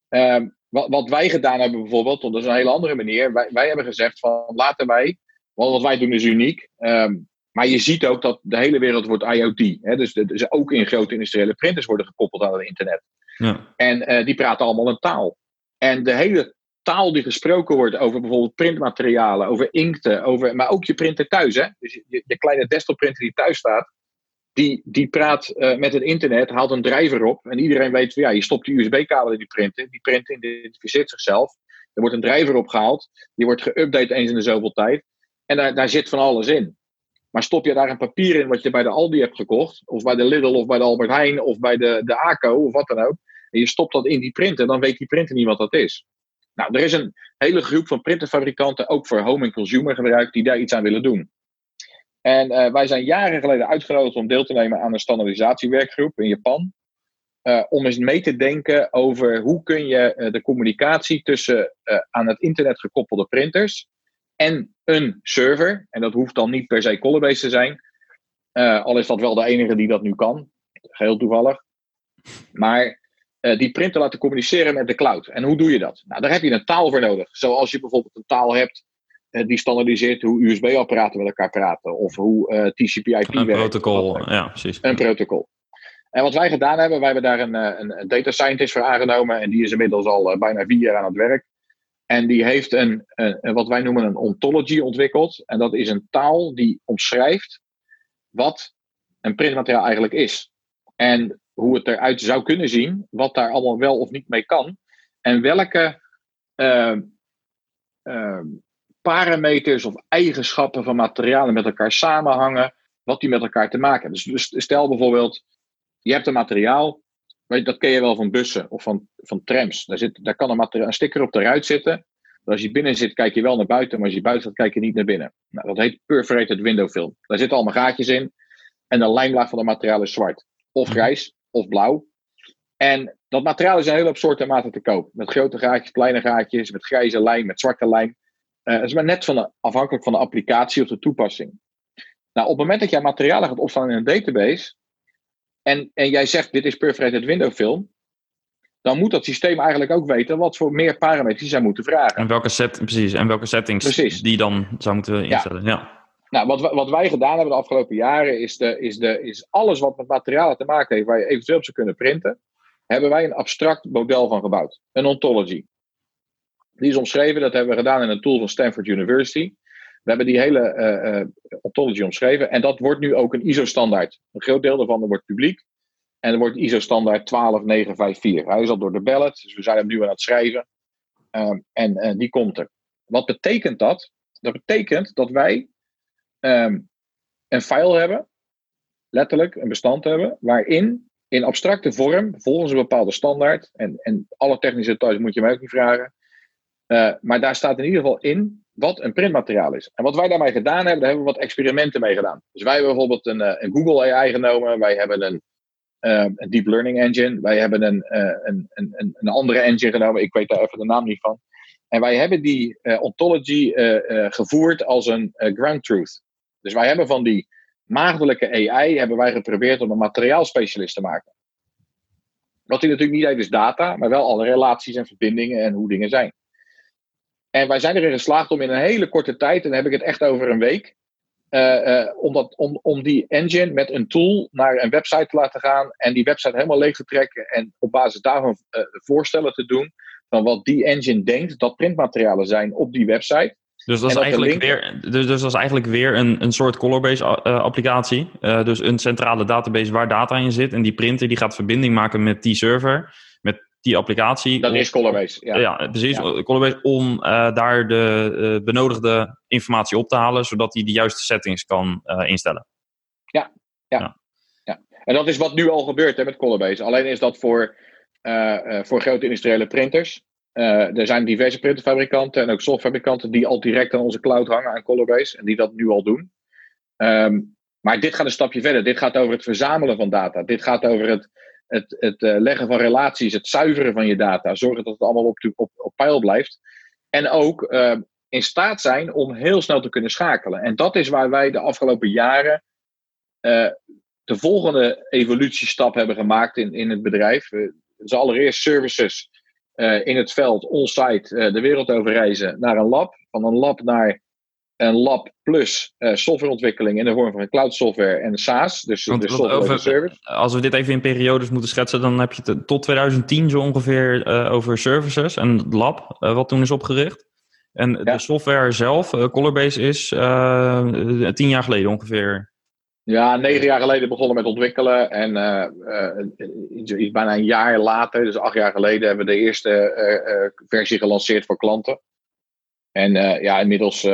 Ehm, wat, wat wij gedaan hebben bijvoorbeeld, dat is een hele andere manier. Wij, wij hebben gezegd van laten wij, want wat wij doen is uniek. Um, maar je ziet ook dat de hele wereld wordt IoT. Hè? Dus, dus ook in grote industriële printers worden gekoppeld aan het internet. Ja. En uh, die praten allemaal een taal. En de hele taal die gesproken wordt over bijvoorbeeld printmaterialen, over inkten, over, maar ook je printer thuis. Hè? Dus je, je kleine desktopprinter die thuis staat, die, die praat uh, met het internet, haalt een driver op. En iedereen weet, ja, je stopt die USB-kabel in die printer. Die printer identificeert zichzelf. Er wordt een driver opgehaald. Die wordt geüpdate eens in de zoveel tijd. En daar, daar zit van alles in. Maar stop je daar een papier in wat je bij de Aldi hebt gekocht, of bij de Lidl, of bij de Albert Heijn, of bij de, de ACO, of wat dan ook, en je stopt dat in die printer, dan weet die printer niet wat dat is. Nou, er is een hele groep van printerfabrikanten, ook voor home en consumer gebruik, die daar iets aan willen doen. En uh, wij zijn jaren geleden uitgenodigd om deel te nemen aan een standaardisatiewerkgroep in Japan. Uh, om eens mee te denken over hoe kun je uh, de communicatie tussen aan het internet gekoppelde printers en een server. En dat hoeft dan niet per se Colabase te zijn. Uh, al is dat wel de enige die dat nu kan. Heel toevallig. Maar uh, die printer laten communiceren met de cloud. En hoe doe je dat? Nou, daar heb je een taal voor nodig. Zoals je bijvoorbeeld een taal hebt uh, die standaardiseert hoe USB-apparaten met elkaar praten. Of hoe TCP/IP werkt. Een protocol, ja, precies. Een protocol. En wat wij gedaan hebben, wij hebben daar een, een, een data scientist voor aangenomen. En die is inmiddels al bijna vier jaar aan het werk. En die heeft een, een, wat wij noemen een ontology ontwikkeld. En dat is een taal die omschrijft wat een printmateriaal eigenlijk is. En hoe het eruit zou kunnen zien, wat daar allemaal wel of niet mee kan. En welke uh, uh, parameters of eigenschappen van materialen met elkaar samenhangen, wat die met elkaar te maken hebben. Dus, dus stel bijvoorbeeld, je hebt een materiaal dat ken je wel van bussen of van, van trams. Daar, zit, daar kan een, een sticker op de ruit zitten. als je binnen zit, kijk je wel naar buiten, maar als je buiten staat, kijk je niet naar binnen. Nou, dat heet perforated window film. Daar zitten allemaal gaatjes in. En de lijnlaag van het materiaal is zwart. Of grijs, of blauw. En dat materiaal is een hele hoop soorten en maten te koop. Met grote gaatjes, kleine gaatjes, met grijze lijn, met zwarte lijn. Uh, dat is maar net van de, afhankelijk van de applicatie of de toepassing. Nou, op het moment dat jij materialen gaat opslaan in een database, en, en jij zegt dit is perforated window film, dan moet dat systeem eigenlijk ook weten wat voor meer parameters zij moeten vragen. En welke, set, precies, en welke settings precies. die dan zou moeten instellen. Ja. Nou, wat, wat wij gedaan hebben de afgelopen jaren is, de, is, de, is alles wat met materialen te maken heeft waar je eventueel op zou kunnen printen, hebben wij een abstract model van gebouwd. Een ontology. Die is omschreven, dat hebben we gedaan in een tool van Stanford University. We hebben die hele uh, ontology omschreven. En dat wordt nu ook een ISO-standaard. Een groot deel daarvan wordt publiek. En er wordt ISO-standaard 12954. Hij is al door de ballot, dus we zijn hem nu aan het schrijven. Um, en uh, die komt er. Wat betekent dat? Dat betekent dat wij um, een file hebben, letterlijk een bestand hebben, waarin in abstracte vorm, volgens een bepaalde standaard. En, en alle technische details moet je mij ook niet vragen. Maar daar staat in ieder geval in wat een printmateriaal is. En wat wij daarmee gedaan hebben, daar hebben we wat experimenten mee gedaan. Dus wij hebben bijvoorbeeld een, uh, een Google AI genomen. Wij hebben een, uh, een Deep Learning Engine. Wij hebben een, een, een, een andere engine genomen. Ik weet daar even de naam niet van. En wij hebben die ontology gevoerd als een ground truth. Dus wij hebben van die maagdelijke AI hebben wij geprobeerd om een materiaalspecialist te maken. Wat hij natuurlijk niet heeft is data, maar wel alle relaties en verbindingen en hoe dingen zijn. En wij zijn erin geslaagd om in een hele korte tijd, en dan heb ik het echt over een week, uh, uh, om, dat, om, om die engine met een tool naar een website te laten gaan en die website helemaal leeg te trekken en op basis daarvan uh, voorstellen te doen van wat die engine denkt dat printmaterialen zijn op die website. Dus dat, is eigenlijk, weer, dus, dus dat is eigenlijk weer een, een soort Colorbase applicatie. dus een centrale database waar data in zit. En die printer die gaat verbinding maken met die server die applicatie. Dat is Colorbase. Ja, ja precies. Ja. Colorbase om uh, daar de uh, benodigde informatie op te halen, zodat hij de juiste settings kan uh, instellen. Ja, ja, ja, ja. En dat is wat nu al gebeurt hè, met Colorbase. Alleen is dat voor, voor grote industriële printers. er zijn diverse printerfabrikanten en ook softwarefabrikanten die al direct aan onze cloud hangen aan Colorbase en die dat nu al doen. Um, maar dit gaat een stapje verder. Dit gaat over het verzamelen van data. Dit gaat over het het, het uh, leggen van relaties, het zuiveren van je data, zorgen dat het allemaal op, op, op peil blijft. En ook uh, in staat zijn om heel snel te kunnen schakelen. En dat is waar wij de afgelopen jaren uh, de volgende evolutiestap hebben gemaakt in, in het bedrijf. dus allereerst services in het veld, on-site, de wereld over reizen naar een lab. Van een lab naar een lab plus uh, softwareontwikkeling in de vorm van een cloud software en SaaS, dus de software over, service. Als we dit even in periodes moeten schetsen, dan heb je het tot 2010 zo ongeveer uh, over services en het lab, uh, wat toen is opgericht. En ja. de software zelf, Colorbase, is tien jaar geleden ongeveer. Ja, negen jaar geleden begonnen met ontwikkelen en iets bijna een jaar later, dus acht jaar geleden, hebben we de eerste versie gelanceerd voor klanten. En ja, inmiddels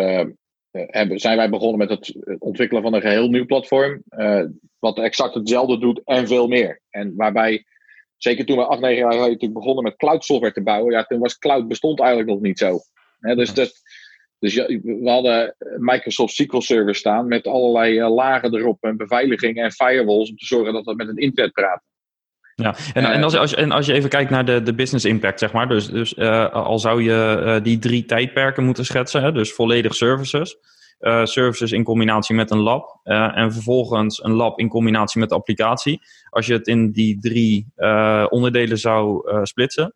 hebben, zijn wij begonnen met het ontwikkelen van een geheel nieuw platform. Uh, wat exact hetzelfde doet en veel meer. En waarbij, zeker toen we acht, negen jaar geleden begonnen met cloud software te bouwen, ja, toen was cloud bestond eigenlijk nog niet zo. dus dat, dus we hadden Microsoft SQL Server staan met allerlei uh, lagen erop en beveiliging en firewalls om te zorgen dat we met het internet praten. Ja, en, en, als, als, en als je even kijkt naar de, de business impact, zeg maar. Dus, dus uh, al zou je uh, die drie tijdperken moeten schetsen, hè, dus volledig services. Uh, services in combinatie met een lab. en vervolgens een lab in combinatie met de applicatie. Als je het in die drie onderdelen zou splitsen.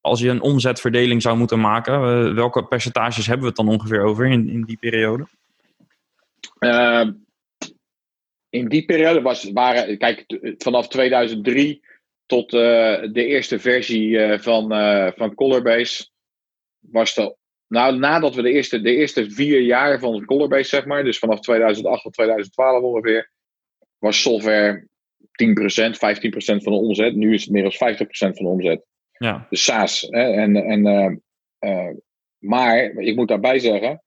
als je een omzetverdeling zou moeten maken, welke percentages hebben we het dan ongeveer over in, in die periode? In die periode was, waren, kijk, vanaf 2003 tot uh, de eerste versie uh, van, uh, van Colorbase was dat. Nou, nadat we de eerste, de eerste vier jaar van Colorbase, zeg maar, dus vanaf 2008 tot 2012 ongeveer, was software 10%, 15% van de omzet. Nu is het meer dan 50% van de omzet. Ja. De SaaS. Hè, en, en, maar ik moet daarbij zeggen,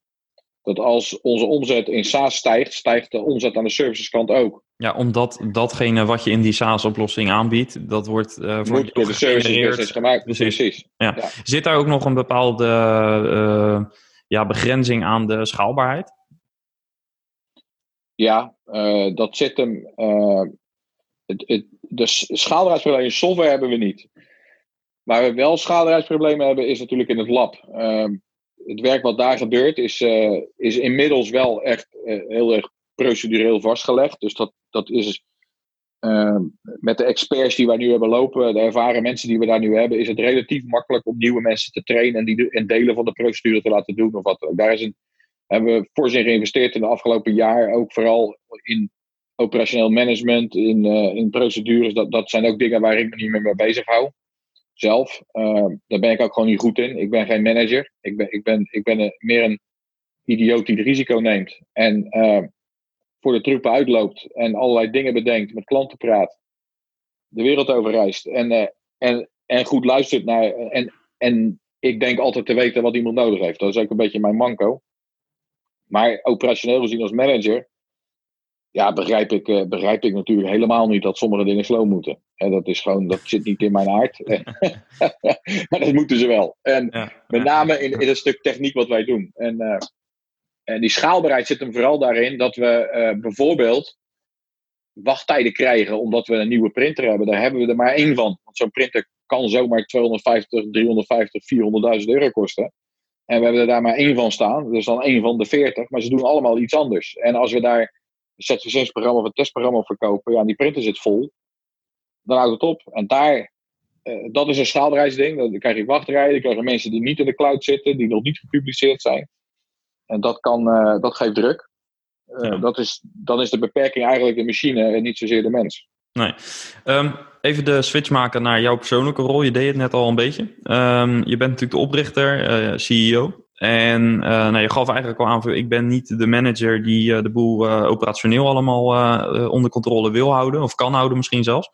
dat als onze omzet in SaaS stijgt, stijgt de omzet aan de serviceskant ook. Ja, omdat datgene wat je in die SaaS-oplossing aanbiedt, dat wordt uh, voor door de services gemaakt. Precies. Precies. Ja. Zit daar ook nog een bepaalde uh, ja, begrenzing aan de schaalbaarheid? Ja, uh, dat zit hem. Het, het, de schaalbaarheidsproblemen in software hebben we niet. Waar we wel schaalbaarheidsproblemen hebben, is natuurlijk in het lab. Ehm, het werk wat daar gebeurt is, uh, is inmiddels wel echt uh, heel erg procedureel vastgelegd. Dus dat, dat is uh, met de experts die wij nu hebben lopen, de ervaren mensen die we daar nu hebben, is het relatief makkelijk om nieuwe mensen te trainen en, die, en delen van de procedure te laten doen. Of wat. Daar is een, hebben we voor zich geïnvesteerd in de afgelopen jaar, ook vooral in operationeel management, in, in procedures. Dat, dat zijn ook dingen waar ik me niet meer mee bezig hou zelf. Uh, daar ben ik ook gewoon niet goed in. Ik ben geen manager. Ik ben, ik ben, ik ben meer een idioot die het risico neemt. En uh, voor de troepen uitloopt. En allerlei dingen bedenkt. Met klanten praat. De wereld overreist. En, uh, en, en goed luistert naar. En, en ik denk altijd te weten wat iemand nodig heeft. Dat is ook een beetje mijn manco. Maar operationeel gezien als manager ja, begrijp ik, uh, begrijp ik natuurlijk helemaal niet dat sommige dingen slow moeten. En dat is gewoon, dat zit niet in mijn aard. maar dat moeten ze wel. En met name in, in het stuk techniek wat wij doen. En, uh, en die schaalbaarheid zit hem vooral daarin dat we uh, bijvoorbeeld wachttijden krijgen omdat we een nieuwe printer hebben. Daar hebben we er maar één van. Want zo'n printer kan zomaar 250, 350, 400.000 euro kosten. En we hebben er daar maar één van staan. Dus dan één van de 40. Maar ze doen allemaal iets anders. En als we daar een ZV6-programma of een testprogramma verkopen, ja, die printer zit vol, dan houdt het op. En daar, uh, dat is een schaalbereidsding. Dan krijg je wachtrijen, dan krijg je mensen die niet in de cloud zitten, die nog niet gepubliceerd zijn. En dat, kan, uh, dat geeft druk. Uh, ja. dat is, dan is de beperking eigenlijk de machine en niet zozeer de mens. Nee. Um, even de switch maken naar jouw persoonlijke rol. Je deed het net al een beetje. Um, je bent natuurlijk de oprichter, CEO. En uh, nou, je gaf eigenlijk al aan, ik ben niet de manager die uh, de boel uh, operationeel allemaal onder controle wil houden, of kan houden misschien zelfs.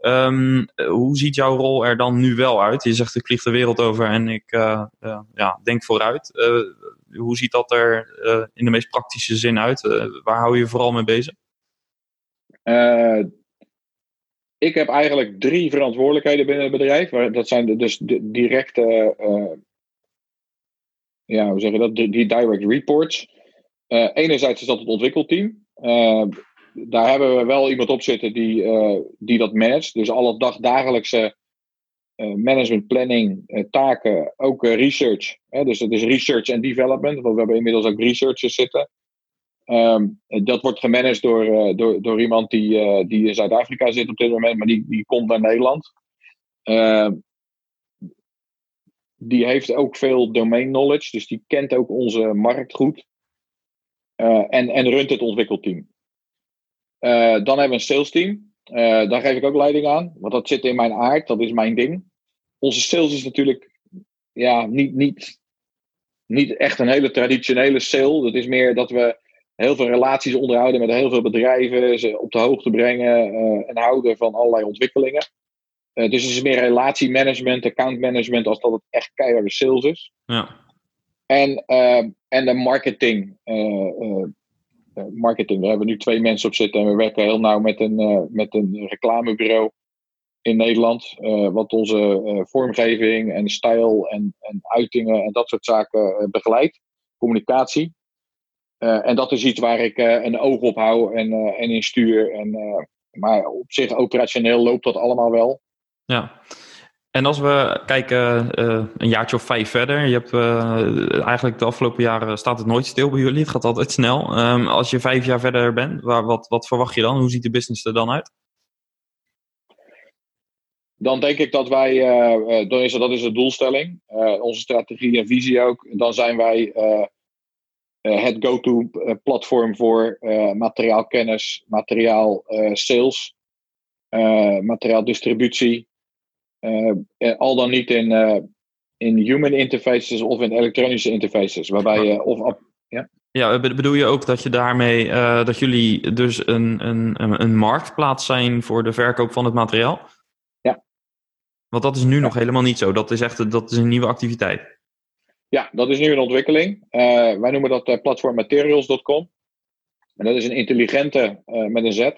Um, hoe ziet jouw rol er dan nu wel uit? Je zegt ik vlieg de wereld over en ik ja, denk vooruit. hoe ziet dat er in de meest praktische zin uit? waar hou je vooral mee bezig? ik heb eigenlijk drie verantwoordelijkheden binnen het bedrijf. Dat zijn dus de directe ja, hoe zeg je dat, die direct reports. Uh, enerzijds is dat het ontwikkelteam. Uh, daar hebben we wel iemand op zitten die, uh, die dat managt. Dus alle dag, dagelijkse management planning taken, ook research. Hè, dus het is research en development, want we hebben inmiddels ook researchers zitten. Um, dat wordt gemanaged door, door, door iemand die, die in Zuid-Afrika zit op dit moment, maar die, die komt naar Nederland. Die heeft ook veel domain knowledge, dus die kent ook onze markt goed. Uh, en, en runt het ontwikkelteam. Uh, dan hebben we een sales team. Uh, daar geef ik ook leiding aan, want dat zit in mijn aard, dat is mijn ding. Onze sales is natuurlijk ja, niet, niet, niet echt een hele traditionele sale. Dat is meer dat we heel veel relaties onderhouden met heel veel bedrijven, ze op de hoogte brengen en houden van allerlei ontwikkelingen. Uh, dus het is meer relatiemanagement, accountmanagement, als dat het echt keiharde sales is. Ja. En, uh, en de marketing. Uh, marketing. Daar hebben we nu twee mensen op zitten en we werken heel nauw met een, met een reclamebureau in Nederland. wat onze vormgeving en stijl en, en uitingen en dat soort zaken begeleidt. Communicatie. en dat is iets waar ik een oog op hou en, en in stuur. En, maar op zich operationeel loopt dat allemaal wel. Ja. En als we kijken uh, een jaartje of vijf verder, je hebt uh, eigenlijk de afgelopen jaren staat het nooit stil bij jullie, het gaat altijd snel. Um, als je vijf jaar verder bent, waar, wat, wat verwacht je dan? Hoe ziet de business er dan uit? Dan denk ik dat wij, uh, dan is, dat is de doelstelling, onze strategie en visie ook. Dan zijn wij het go-to platform voor materiaalkennis, materiaal sales, materiaal distributie. Uh, al dan niet in, uh, in human interfaces of in elektronische interfaces. Waarbij je of. Ja? ja, bedoel je ook dat je daarmee uh, dat jullie dus een, een, een marktplaats zijn voor de verkoop van het materiaal? Ja. Want dat is nu ja. nog helemaal niet zo. Dat is echt dat is een nieuwe activiteit. Ja, dat is nu een ontwikkeling. wij noemen dat platformmaterials.com. En dat is een intelligente, met een Z.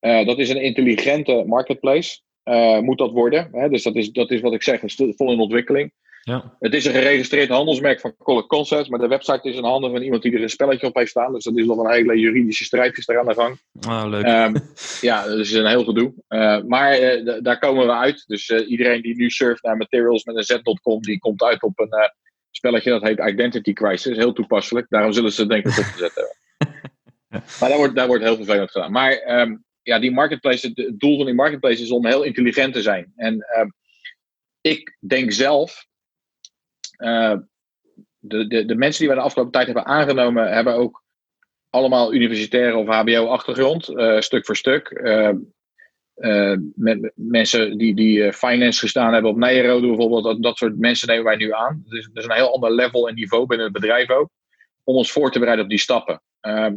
dat is een intelligente marketplace. Uh, moet dat worden. Hè? Dus dat is, dat is wat ik zeg, is vol in ontwikkeling. Ja. Het is een geregistreerd handelsmerk van Color Concepts, maar de website is in handen van iemand die er een spelletje op heeft staan. Dus dat is nog een hele juridische strijdjes eraan de gang. Oh, leuk. Um, ja, dat is een heel gedoe. Uh, maar uh, daar komen we uit. Dus iedereen die nu surft naar materials met een z.com, die komt uit op een spelletje dat heet Identity Crisis. Heel toepasselijk. Daarom zullen ze het denk ik opgezet hebben. maar daar wordt, daar wordt heel vervelend gedaan. Maar um, ja, die marketplace, het doel van die marketplace is om heel intelligent te zijn. En uh, ik denk zelf, uh, de, de, de mensen die we de afgelopen tijd hebben aangenomen, hebben ook allemaal universitaire of HBO-achtergrond, uh, stuk voor stuk. met mensen die, die finance gestaan hebben op Nijrode bijvoorbeeld, dat, dat soort mensen nemen wij nu aan. Dus dat is een heel ander level en niveau binnen het bedrijf ook, om ons voor te bereiden op die stappen. Ehm,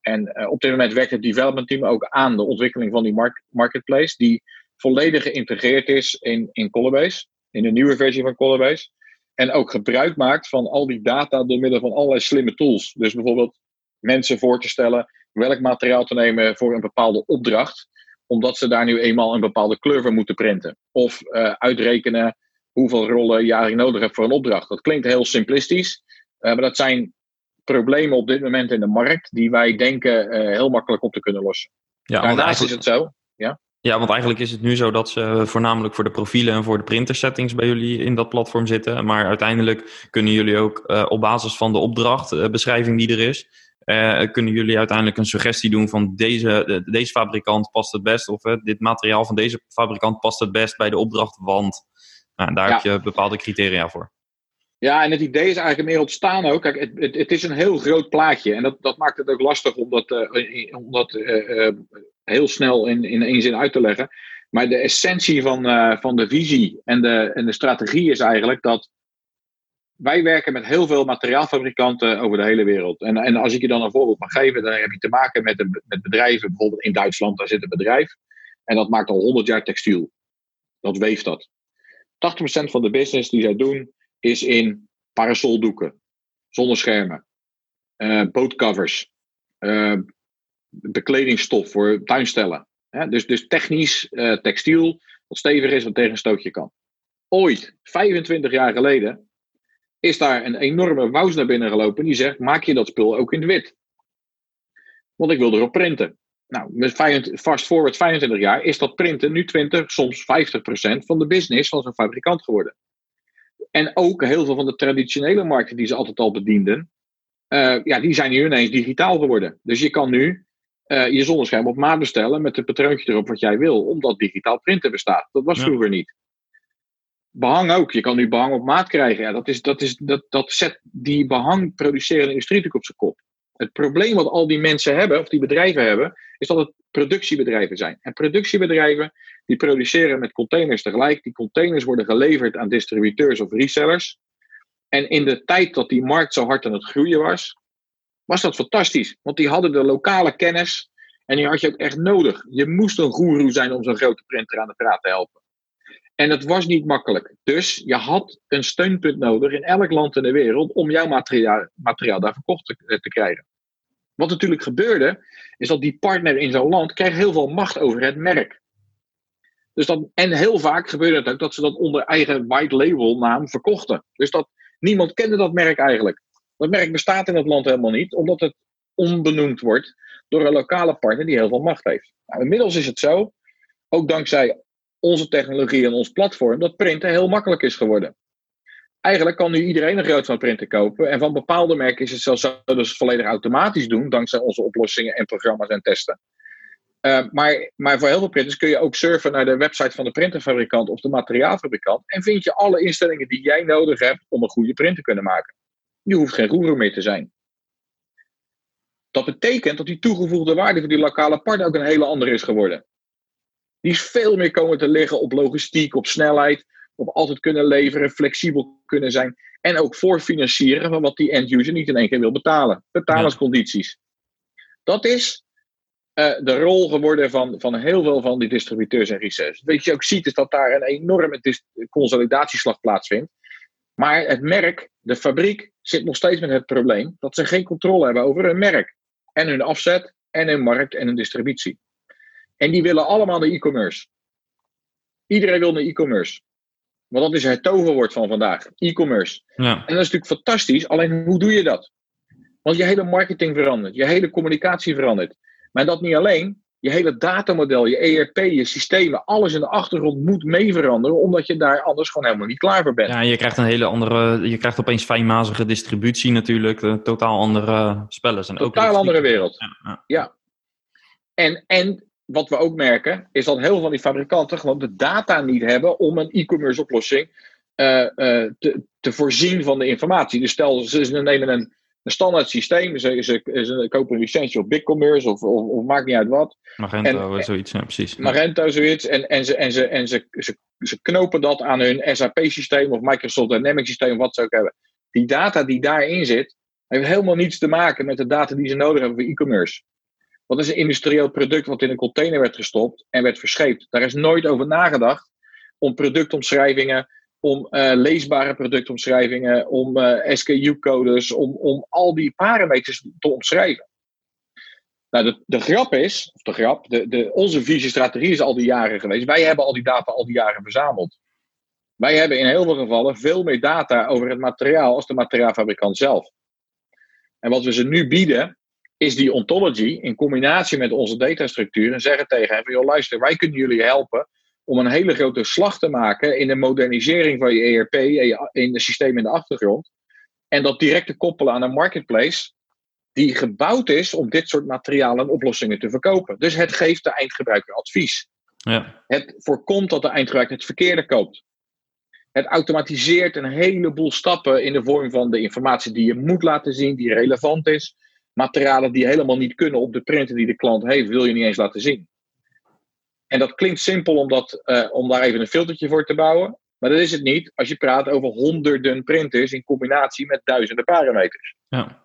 en uh, op dit moment werkt het development team ook aan de ontwikkeling van die mark marketplace, die volledig geïntegreerd is in, in Colobase, in de nieuwe versie van Colobase. En ook gebruik maakt van al die data door middel van allerlei slimme tools. Dus bijvoorbeeld mensen voor te stellen welk materiaal te nemen voor een bepaalde opdracht, omdat ze daar nu eenmaal een bepaalde kleur voor moeten printen. Of uh, uitrekenen hoeveel rollen je nodig hebt voor een opdracht. Dat klinkt heel simplistisch, uh, maar dat zijn problemen op dit moment in de markt die wij denken uh, heel makkelijk op te kunnen lossen. Ja, Daarnaast is het zo. Ja? Ja, want eigenlijk is het nu zo dat ze voornamelijk voor de profielen en voor de printersettings bij jullie in dat platform zitten. Maar uiteindelijk kunnen jullie ook uh, op basis van de opdrachtbeschrijving uh, die er is, uh, kunnen jullie uiteindelijk een suggestie doen van deze, deze fabrikant past het best. Of dit materiaal van deze fabrikant past het best bij de opdracht, want nou, daar ja. heb je bepaalde criteria voor. Ja, en het idee is eigenlijk meer ontstaan ook. Kijk, het, het, het, is een heel groot plaatje. En dat, dat maakt het ook lastig om dat, uh, om dat uh, heel snel in, in één zin uit te leggen. Maar de essentie van, van de visie en de, en de strategie is eigenlijk dat wij werken met heel veel materiaalfabrikanten over de hele wereld. En, en als ik je dan een voorbeeld mag geven, dan heb je te maken met, een, met bedrijven. Bijvoorbeeld in Duitsland, daar zit een bedrijf. En dat maakt al 100 jaar textiel. Dat weeft dat. 80% van de business die zij doen is in parasoldoeken, zonneschermen, uh, bootcovers, uh, bekledingstof voor tuinstellen. dus, dus technisch uh, textiel, wat stevig is, wat tegen een stootje kan. Ooit, 25 jaar geleden, is daar een enorme wous naar binnen gelopen die zegt: maak je dat spul ook in het wit? Want ik wil erop printen. Nou, met fast forward 25 jaar is dat printen nu 20, soms 50 procent van de business van zo'n fabrikant geworden. En ook heel veel van de traditionele markten die ze altijd al bedienden, uh, ja, die zijn nu ineens digitaal geworden. Dus je kan nu uh, je zonnescherm op maat bestellen met een patroontje erop wat jij wil, omdat digitaal printen bestaat. Dat was vroeger niet. Behang ook. Je kan nu behang op maat krijgen. Ja, dat, is, dat, is, dat, dat zet die behang producerende industrie natuurlijk op zijn kop. Het probleem wat al die mensen hebben, of die bedrijven hebben, is dat het productiebedrijven zijn. En productiebedrijven die produceren met containers tegelijk. Die containers worden geleverd aan distributeurs of resellers. En in de tijd dat die markt zo hard aan het groeien was, was dat fantastisch. Want die hadden de lokale kennis en die had je ook echt nodig. Je moest een goeroe zijn om zo'n grote printer aan de praat te helpen. En dat was niet makkelijk. Dus je had een steunpunt nodig in elk land in de wereld om jouw materiaal, materiaal daar verkocht te krijgen. Wat natuurlijk gebeurde, is dat die partner in zo'n land kreeg heel veel macht over het merk. Dus dat, en heel vaak gebeurde het ook dat ze dat onder eigen white label naam verkochten. Dus dat, niemand kende dat merk eigenlijk. Dat merk bestaat in het land helemaal niet, omdat het onbenoemd wordt door een lokale partner die heel veel macht heeft. Nou, inmiddels is het zo, ook dankzij onze technologie en ons platform, dat printen heel makkelijk is geworden. Eigenlijk kan nu iedereen een groot van printer kopen. En van bepaalde merken is het zelfs zo dat ze het volledig automatisch doen, dankzij onze oplossingen en programma's en testen. Uh, maar, maar voor heel veel printers kun je ook surfen naar de website van de printerfabrikant of de materiaalfabrikant. En vind je alle instellingen die jij nodig hebt om een goede print te kunnen maken. Je hoeft geen roer meer te zijn. Dat betekent dat die toegevoegde waarde voor die lokale partner ook een hele andere is geworden. Die is veel meer komen te liggen op logistiek, op snelheid, op altijd kunnen leveren, flexibel kunnen zijn. En ook voorfinancieren van wat die end user niet in één keer wil betalen. Betalingscondities. Dat is uh, de rol geworden van, van heel veel van die distributeurs en resellers. Wat je ook ziet is dat daar een enorme consolidatieslag plaatsvindt. Maar het merk, de fabriek, zit nog steeds met het probleem dat ze geen controle hebben over hun merk. En hun afzet, en hun markt en hun distributie. En die willen allemaal de e-commerce. Iedereen wil de e-commerce. Want dat is het toverwoord van vandaag. E-commerce. Ja. En dat is natuurlijk fantastisch. Alleen hoe doe je dat? Want je hele marketing verandert. Je hele communicatie verandert. Maar dat niet alleen. Je hele datamodel, je ERP, je systemen, alles in de achtergrond moet mee veranderen, omdat je daar anders gewoon helemaal niet klaar voor bent. Ja, je krijgt een hele andere, je krijgt opeens fijnmazige distributie natuurlijk, een totaal andere spellen. Een totaal andere wereld. Ja, ja. ja. En, en wat we ook merken, is dat heel veel van die fabrikanten gewoon de data niet hebben om een e-commerce oplossing uh, uh, te, te voorzien van de informatie. Dus stel, ze nemen een een standaard systeem. Ze, ze, ze kopen een licentie op BigCommerce of, of, of, maakt niet uit wat. Magento, en, zoiets, ja, precies. Magento, zoiets. En, en, ze, en, ze, en ze, ze, ze knopen dat aan hun SAP-systeem of Microsoft Dynamics systeem, wat ze ook hebben. Die data die daarin zit, heeft helemaal niets te maken met de data die ze nodig hebben voor e-commerce. Dat is een industrieel product wat in een container werd gestopt en werd verscheept. Daar is nooit over nagedacht om productomschrijvingen om uh, leesbare productomschrijvingen, om uh, eh, SKU-codes, om, om al die parameters te omschrijven. Nou, de, de grap is, de grap, de, de, onze visiestrategie is al die jaren geweest. Wij hebben al die data al die jaren verzameld. Wij hebben in heel veel gevallen veel meer data over het materiaal als de materiaalfabrikant zelf. En wat we ze nu bieden, is die ontology in combinatie met onze datastructuur. En zeggen tegen van, joh luister, wij kunnen jullie helpen om een hele grote slag te maken in de modernisering van je ERP, in het systeem in de achtergrond. En dat direct te koppelen aan een marketplace die gebouwd is om dit soort materialen en oplossingen te verkopen. Dus het geeft de eindgebruiker advies. Ja. Het voorkomt dat de eindgebruiker het verkeerde koopt. Het automatiseert een heleboel stappen in de vorm van de informatie die je moet laten zien, die relevant is. Materialen die helemaal niet kunnen op de printer die de klant heeft, wil je niet eens laten zien. En dat klinkt simpel om, dat, uh, om daar even een filtertje voor te bouwen. Maar dat is het niet als je praat over honderden printers in combinatie met duizenden parameters. Ja.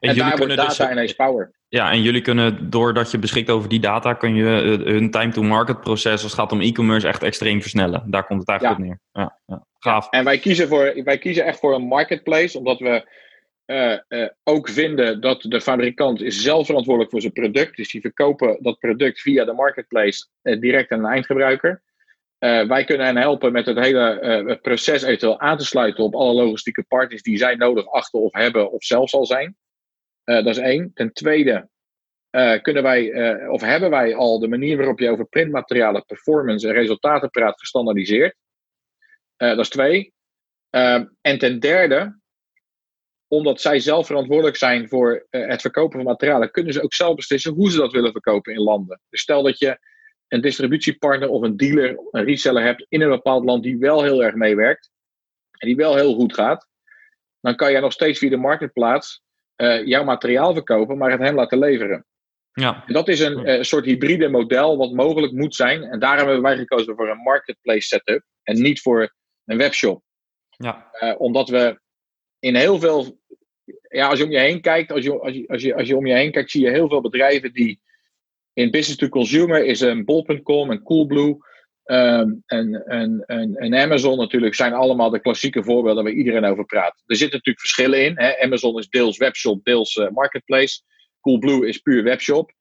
En, en daar wordt data dus, ineens power. Ja, en jullie kunnen, doordat je beschikt over die data, kun je eh, hun time-to-market proces, als het gaat om e-commerce, echt extreem versnellen. Daar komt het eigenlijk op neer. Ja, ja. Gaaf. En wij kiezen, voor, wij kiezen echt voor een marketplace, omdat we uh, ook vinden dat de fabrikant is zelf verantwoordelijk voor zijn product. Dus die verkopen dat product via de marketplace uh, direct aan een eindgebruiker. wij kunnen hen helpen met het hele proces eventueel aan te sluiten op alle logistieke partners die zij nodig achten of hebben of zelfs al zijn. dat is één. Ten tweede kunnen wij, of hebben wij al de manier waarop je over printmaterialen, performance en resultaten praat gestandaardiseerd. dat is twee. en ten derde omdat zij zelf verantwoordelijk zijn voor uh, het verkopen van materialen, kunnen ze ook zelf beslissen hoe ze dat willen verkopen in landen. Dus stel dat je een distributiepartner of een dealer, een reseller hebt in een bepaald land die wel heel erg meewerkt en die wel heel goed gaat, dan kan jij nog steeds via de marktplaats uh, jouw materiaal verkopen, maar het hem laten leveren. Ja. En dat is een uh, soort hybride model wat mogelijk moet zijn. En daar hebben wij gekozen voor een marketplace setup en niet voor een webshop. Ja. omdat we in heel veel ja, als je om je heen kijkt, als je, als, je, als, je, als je om je heen kijkt, zie je heel veel bedrijven die in business to consumer is een bol.com en Coolblue um, en, en, en, en, Amazon natuurlijk zijn allemaal de klassieke voorbeelden waar iedereen over praat. Er zitten natuurlijk verschillen in. Hè? Amazon is deels webshop, deels uh, marketplace. Coolblue is puur webshop.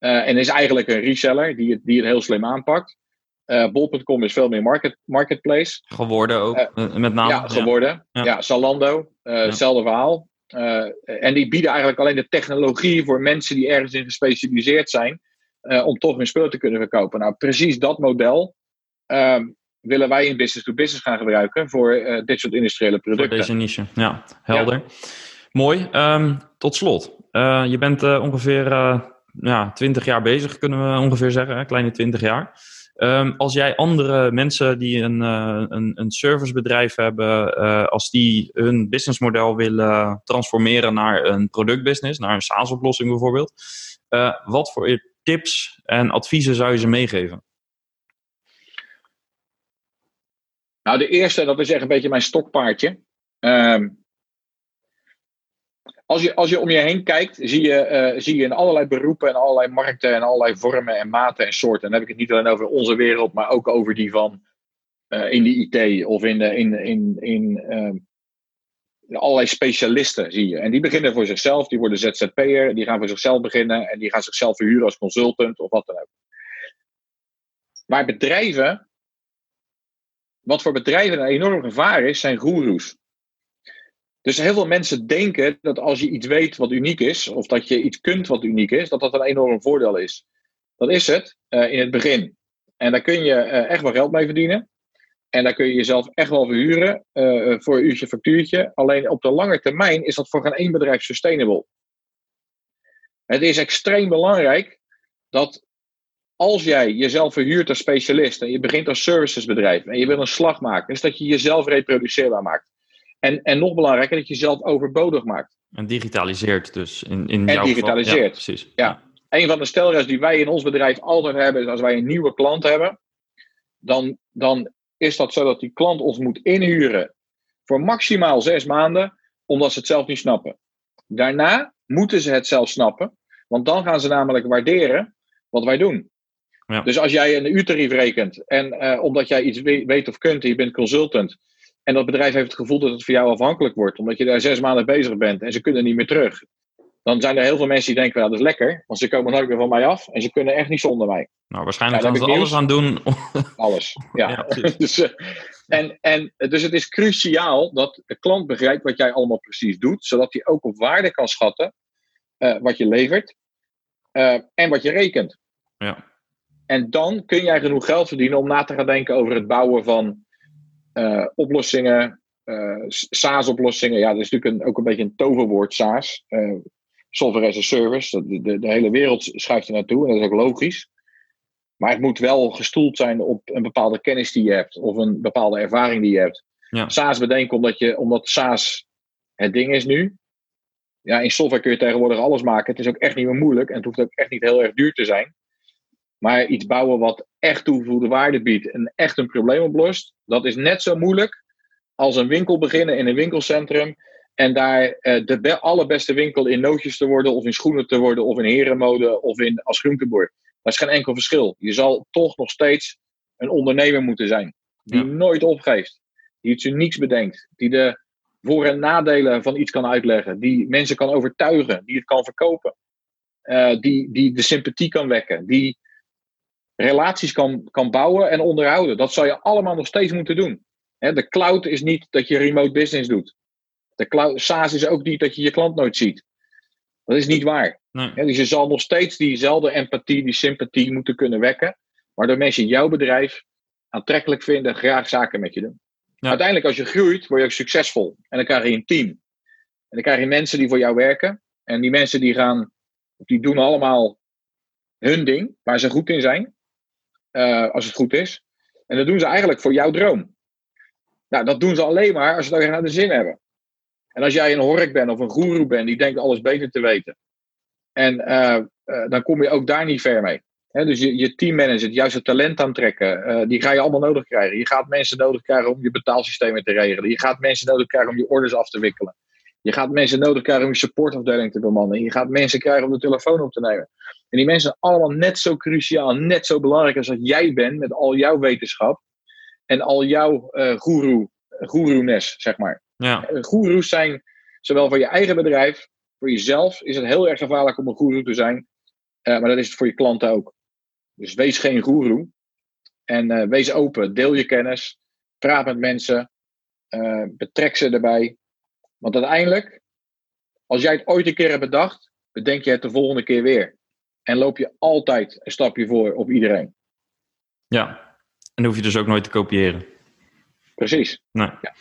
Uh, en is eigenlijk een reseller die het, die het heel slim aanpakt. Uh, Bol.com is veel meer market, marketplace. Geworden ook, met name. Ja, geworden. Ja, ja Zalando, hetzelfde verhaal. En die bieden eigenlijk alleen de technologie voor mensen die ergens in gespecialiseerd zijn, om toch hun spullen te kunnen verkopen. Nou, precies dat model uh, willen wij in business to business gaan gebruiken voor dit soort industriële producten. Voor deze niche, ja, helder. Ja. Mooi. Um, tot slot, je bent ongeveer ja, 20 jaar bezig, kunnen we ongeveer zeggen, hè? kleine 20 jaar. Um, als jij andere mensen die een, uh, een, een servicebedrijf hebben, uh, als die hun businessmodel willen transformeren naar een productbusiness, naar een SaaS-oplossing bijvoorbeeld, uh, wat voor tips en adviezen zou je ze meegeven? Nou, de eerste, dat is echt een beetje mijn stokpaardje. Um, als je, als je om je heen kijkt, zie je, uh, zie je in allerlei beroepen en allerlei markten en allerlei vormen en maten en soorten. En dan heb ik het niet alleen over onze wereld, maar ook over die van uh, in de IT of in, de, in, in, in uh, allerlei specialisten zie je. En die beginnen voor zichzelf, die worden ZZP'er, die gaan voor zichzelf beginnen en die gaan zichzelf verhuren als consultant of wat dan ook. Maar bedrijven, wat voor bedrijven een enorm gevaar is, zijn goeroes. Dus heel veel mensen denken dat als je iets weet wat uniek is, of dat je iets kunt wat uniek is, dat dat een enorm voordeel is. Dat is het uh, in het begin. En daar kun je uh, echt wel geld mee verdienen. En daar kun je jezelf echt wel verhuren uh, voor een uurtje factuurtje. Alleen op de lange termijn is dat voor geen één bedrijf sustainable. Het is extreem belangrijk dat als jij jezelf verhuurt als specialist en je begint als servicesbedrijf en je wil een slag maken, is dat je jezelf reproduceerbaar maakt. En, en nog belangrijker, dat je jezelf overbodig maakt. En digitaliseert dus. In, in en digitaliseert. Ja, precies. Ja. Een van de stelregels die wij in ons bedrijf altijd hebben, is als wij een nieuwe klant hebben, dan, dan is dat zo dat die klant ons moet inhuren voor maximaal zes maanden, omdat ze het zelf niet snappen. Daarna moeten ze het zelf snappen, want dan gaan ze namelijk waarderen wat wij doen. Ja. Dus als jij een uurtarief rekent en uh, omdat jij iets weet of kunt je bent consultant, en dat bedrijf heeft het gevoel dat het voor jou afhankelijk wordt, omdat je daar zes maanden bezig bent en ze kunnen niet meer terug. dan zijn er heel veel mensen die denken, nou dat is lekker, want ze komen nooit meer van mij af en ze kunnen echt niet zonder mij. Nou, waarschijnlijk gaan ze alles aan doen. Alles, ja. ja dus, uh, en, en, dus het is cruciaal dat de klant begrijpt wat jij allemaal precies doet, zodat hij ook op waarde kan schatten uh, wat je levert uh, en wat je rekent. Ja. En dan kun jij genoeg geld verdienen om na te gaan denken over het bouwen van oplossingen, SaaS-oplossingen. Ja, dat is natuurlijk een, ook een beetje een toverwoord, SaaS software as a service. De, de, de, hele wereld schuift er naartoe en dat is ook logisch. Maar het moet wel gestoeld zijn op een bepaalde kennis die je hebt of een bepaalde ervaring die je hebt. Ja. SaaS bedenken omdat, je, omdat SaaS het ding is nu. Ja, in software kun je tegenwoordig alles maken. Het is ook echt niet meer moeilijk en het hoeft ook echt niet heel erg duur te zijn. Maar iets bouwen wat echt toegevoegde waarde biedt en echt een probleem oplost, dat is net zo moeilijk als een winkel beginnen in een winkelcentrum en daar uh, de allerbeste winkel in nootjes te worden, of in schoenen te worden, of in herenmode, of in als groenteboer. Dat is geen enkel verschil. Je zal toch nog steeds een ondernemer moeten zijn. Die nooit opgeeft. Die iets unieks bedenkt. Die de voor- en nadelen van iets kan uitleggen. Die mensen kan overtuigen. Die het kan verkopen. Uh, die, die de sympathie kan wekken. Die relaties kan, kan bouwen en onderhouden. Dat zal je allemaal nog steeds moeten doen. de cloud is niet dat je remote business doet. De cloud, SaaS is ook niet dat je je klant nooit ziet. Dat is niet waar. Nee. dus je zal nog steeds diezelfde empathie, die sympathie moeten kunnen wekken. Waardoor mensen jouw bedrijf aantrekkelijk vinden, graag zaken met je doen. Uiteindelijk, als je groeit, word je ook succesvol. En dan krijg je een team. En dan krijg je mensen die voor jou werken. En die mensen die gaan, die doen allemaal hun ding, waar ze goed in zijn. Uh, als het goed is. En dat doen ze eigenlijk voor jouw droom. Nou, dat doen ze alleen maar als ze het ook naar de zin hebben. En als jij een hork bent of een goeroe bent die denkt alles beter te weten. En uh, uh, dan kom je ook daar niet ver mee. Dus je, je teammanager, het juiste talent aantrekken, die ga je allemaal nodig krijgen. Je gaat mensen nodig krijgen om je betaalsystemen te regelen. Je gaat mensen nodig krijgen om je orders af te wikkelen. Je gaat mensen nodig krijgen om je supportafdeling te bemannen. Je gaat mensen krijgen om de telefoon op te nemen. En die mensen zijn allemaal net zo cruciaal, net zo belangrijk als dat jij bent met al jouw wetenschap en al jouw uh, guru, guru-nes, zeg maar. Ja. Goeroes zijn zowel voor je eigen bedrijf, voor jezelf is het heel erg gevaarlijk om een goeroe te zijn. Uh, maar dat is het voor je klanten ook. Dus wees geen goeroe. En uh, wees open. Deel je kennis. Praat met mensen. Betrek ze erbij. Want uiteindelijk, als jij het ooit een keer hebt bedacht, bedenk je het de volgende keer weer. En loop je altijd een stapje voor op iedereen. Ja, en dan hoef je dus ook nooit te kopiëren. Precies. Nee. Ja.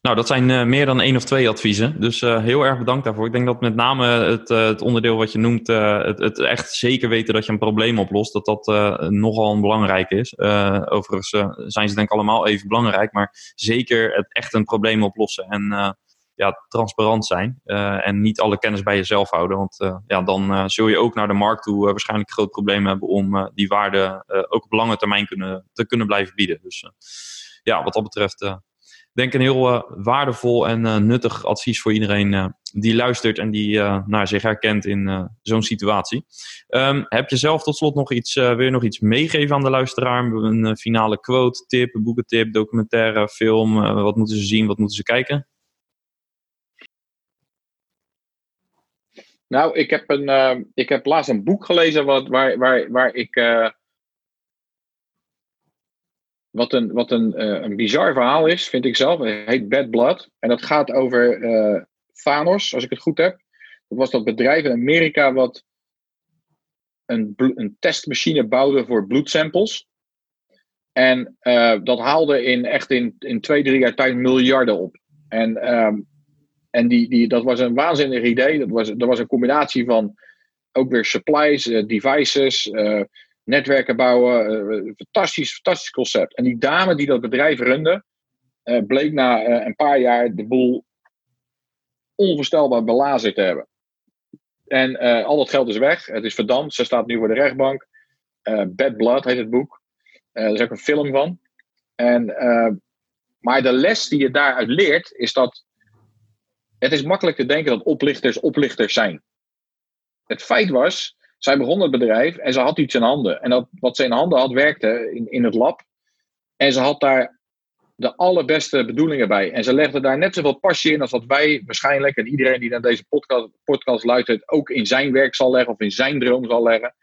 Nou, dat zijn uh, meer dan één of twee adviezen. Dus uh, heel erg bedankt daarvoor. Ik denk dat met name het, uh, het onderdeel wat je noemt, het, het, echt zeker weten dat je een probleem oplost, dat dat nogal belangrijk is. overigens zijn ze denk ik allemaal even belangrijk, maar zeker het echt een probleem oplossen en ja, transparant zijn. en niet alle kennis bij jezelf houden, want ja, dan zul je ook naar de markt toe waarschijnlijk groot probleem hebben om die waarde ook op lange termijn kunnen, te kunnen blijven bieden. Dus ja, wat dat betreft denk een heel waardevol en nuttig advies voor iedereen die luistert en die nou, zich herkent in zo'n situatie. Um, heb je zelf tot slot nog iets, wil je nog iets meegeven aan de luisteraar? Een finale quote, tip, boekentip, documentaire, film? wat moeten ze zien, wat moeten ze kijken? Nou, ik heb, een, ik heb laatst een boek gelezen wat, waar, waar, waar ik wat een, wat een, uh, een bizar verhaal is, vind ik zelf. Het heet Bad Blood. En dat gaat over uh, Thanos, als ik het goed heb. Dat was dat bedrijf in Amerika wat een, een testmachine bouwde voor bloedsamples. En dat haalde in echt in, in twee, drie jaar tijd miljarden op. En, um, en die, die, dat was een waanzinnig idee. Dat was, dat was een combinatie van ook weer supplies, devices, netwerken bouwen. Uh, fantastisch, fantastisch concept. En die dame die dat bedrijf runde, bleek na een paar jaar de boel onvoorstelbaar belazerd te hebben. En al dat geld is weg. Het is verdampt. Ze staat nu voor de rechtbank. Bad Blood heet het boek. er is ook een film van. En, maar de les die je daaruit leert, is dat het is makkelijk te denken dat oplichters oplichters zijn. Het feit was zij begon het bedrijf en ze had iets in handen. En dat, wat ze in handen had, werkte in, in het lab. En ze had daar de allerbeste bedoelingen bij. En ze legden daar net zoveel passie in als dat wij waarschijnlijk, en iedereen die naar deze podcast, podcast luistert, ook in zijn werk zal leggen of in zijn droom zal leggen.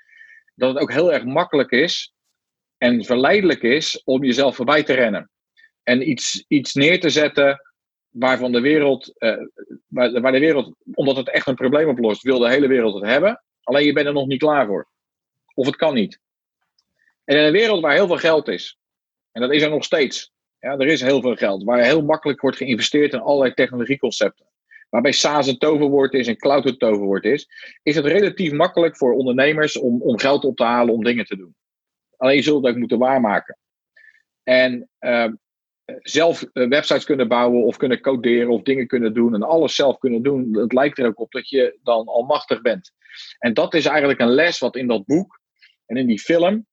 Dat het ook heel erg makkelijk is en verleidelijk is om jezelf voorbij te rennen. En iets, iets neer te zetten waarvan de wereld, uh, waar, de wereld, omdat het echt een probleem oplost, wil de hele wereld het hebben. Alleen je bent er nog niet klaar voor. Of het kan niet. En in een wereld waar heel veel geld is, en dat is er nog steeds, ja, er is heel veel geld, waar heel makkelijk wordt geïnvesteerd in allerlei technologieconcepten. Waarbij SaaS een toverwoord is en cloud een toverwoord is, is het relatief makkelijk voor ondernemers om, om geld op te halen om dingen te doen. Alleen je zult het ook moeten waarmaken. En uh, zelf eh, websites kunnen bouwen of kunnen coderen of dingen kunnen doen en alles zelf kunnen doen, het lijkt er ook op dat je dan almachtig bent. En dat is eigenlijk een les wat in dat boek en in die film,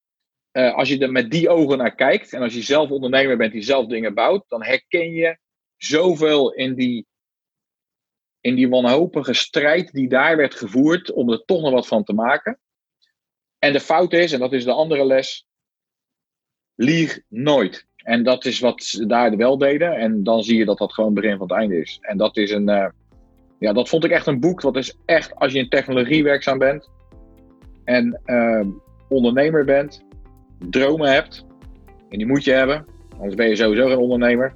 uh, als je er met die ogen naar kijkt en als je zelf ondernemer bent die zelf dingen bouwt, dan herken je zoveel in die, in die wanhopige strijd die daar werd gevoerd om er toch nog wat van te maken. En de fout is, en dat is de andere les, lieg nooit. En dat is wat ze daar wel deden. En dan zie je dat dat gewoon het begin van het einde is. En dat is een. Uh, ja, dat vond ik echt een boek. Dat is echt als je in technologie werkzaam bent. En uh, ondernemer bent. Dromen hebt. En die moet je hebben. Anders ben je sowieso geen ondernemer.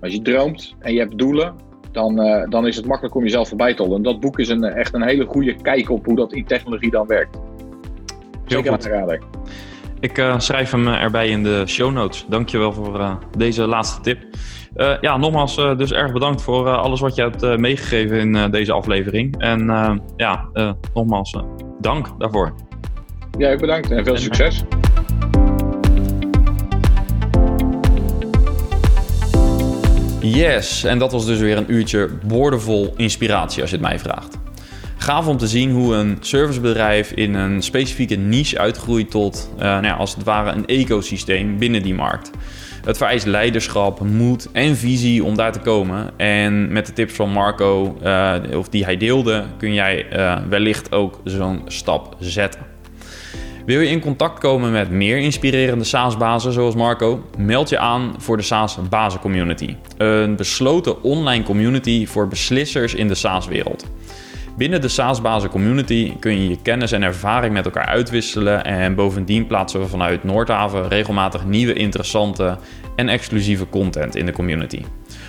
Als je droomt en je hebt doelen. Dan, uh, dan is het makkelijk om jezelf voorbij te hollen. En dat boek is een, echt een hele goede kijk op hoe dat in technologie dan werkt. Heel Zeker goed. Ik uh, schrijf hem eh, erbij in de show notes. Dankjewel voor uh, deze laatste tip. Uh, ja, nogmaals dus erg bedankt voor alles wat je hebt meegegeven in deze aflevering. En ja, nogmaals dank daarvoor. Ja, ik bedankt en veel succes. Yes, en dat was dus weer een uurtje woordenvol inspiratie als je het mij vraagt. Gaaf om te zien hoe een servicebedrijf in een specifieke niche uitgroeit tot, uh, nou ja, als het ware, een ecosysteem binnen die markt. Het vereist leiderschap, moed en visie om daar te komen. En met de tips van Marco, uh, of die hij deelde, kun jij uh, wellicht ook zo'n stap zetten. Wil je in contact komen met meer inspirerende SaaS-bazen zoals Marco? Meld je aan voor de SaaS-bazen community. Een besloten online community voor beslissers in de SaaS-wereld. Binnen de SaaS-bazen community kun je je kennis en ervaring met elkaar uitwisselen en bovendien plaatsen we vanuit Noordhaven regelmatig nieuwe interessante en exclusieve content in de community.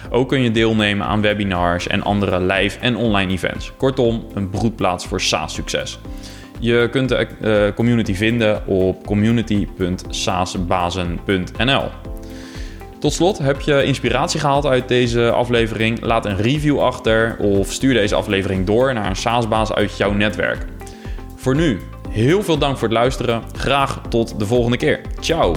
Ook kun je deelnemen aan webinars en andere live en online events. Kortom, een broedplaats voor SaaS-succes. Je kunt de uh, community vinden op community.saasbazen.nl. Tot slot, heb je inspiratie gehaald uit deze aflevering? Laat een review achter of stuur deze aflevering door naar een SaaS-baas uit jouw netwerk. Voor nu, heel veel dank voor het luisteren. Graag tot de volgende keer. Ciao!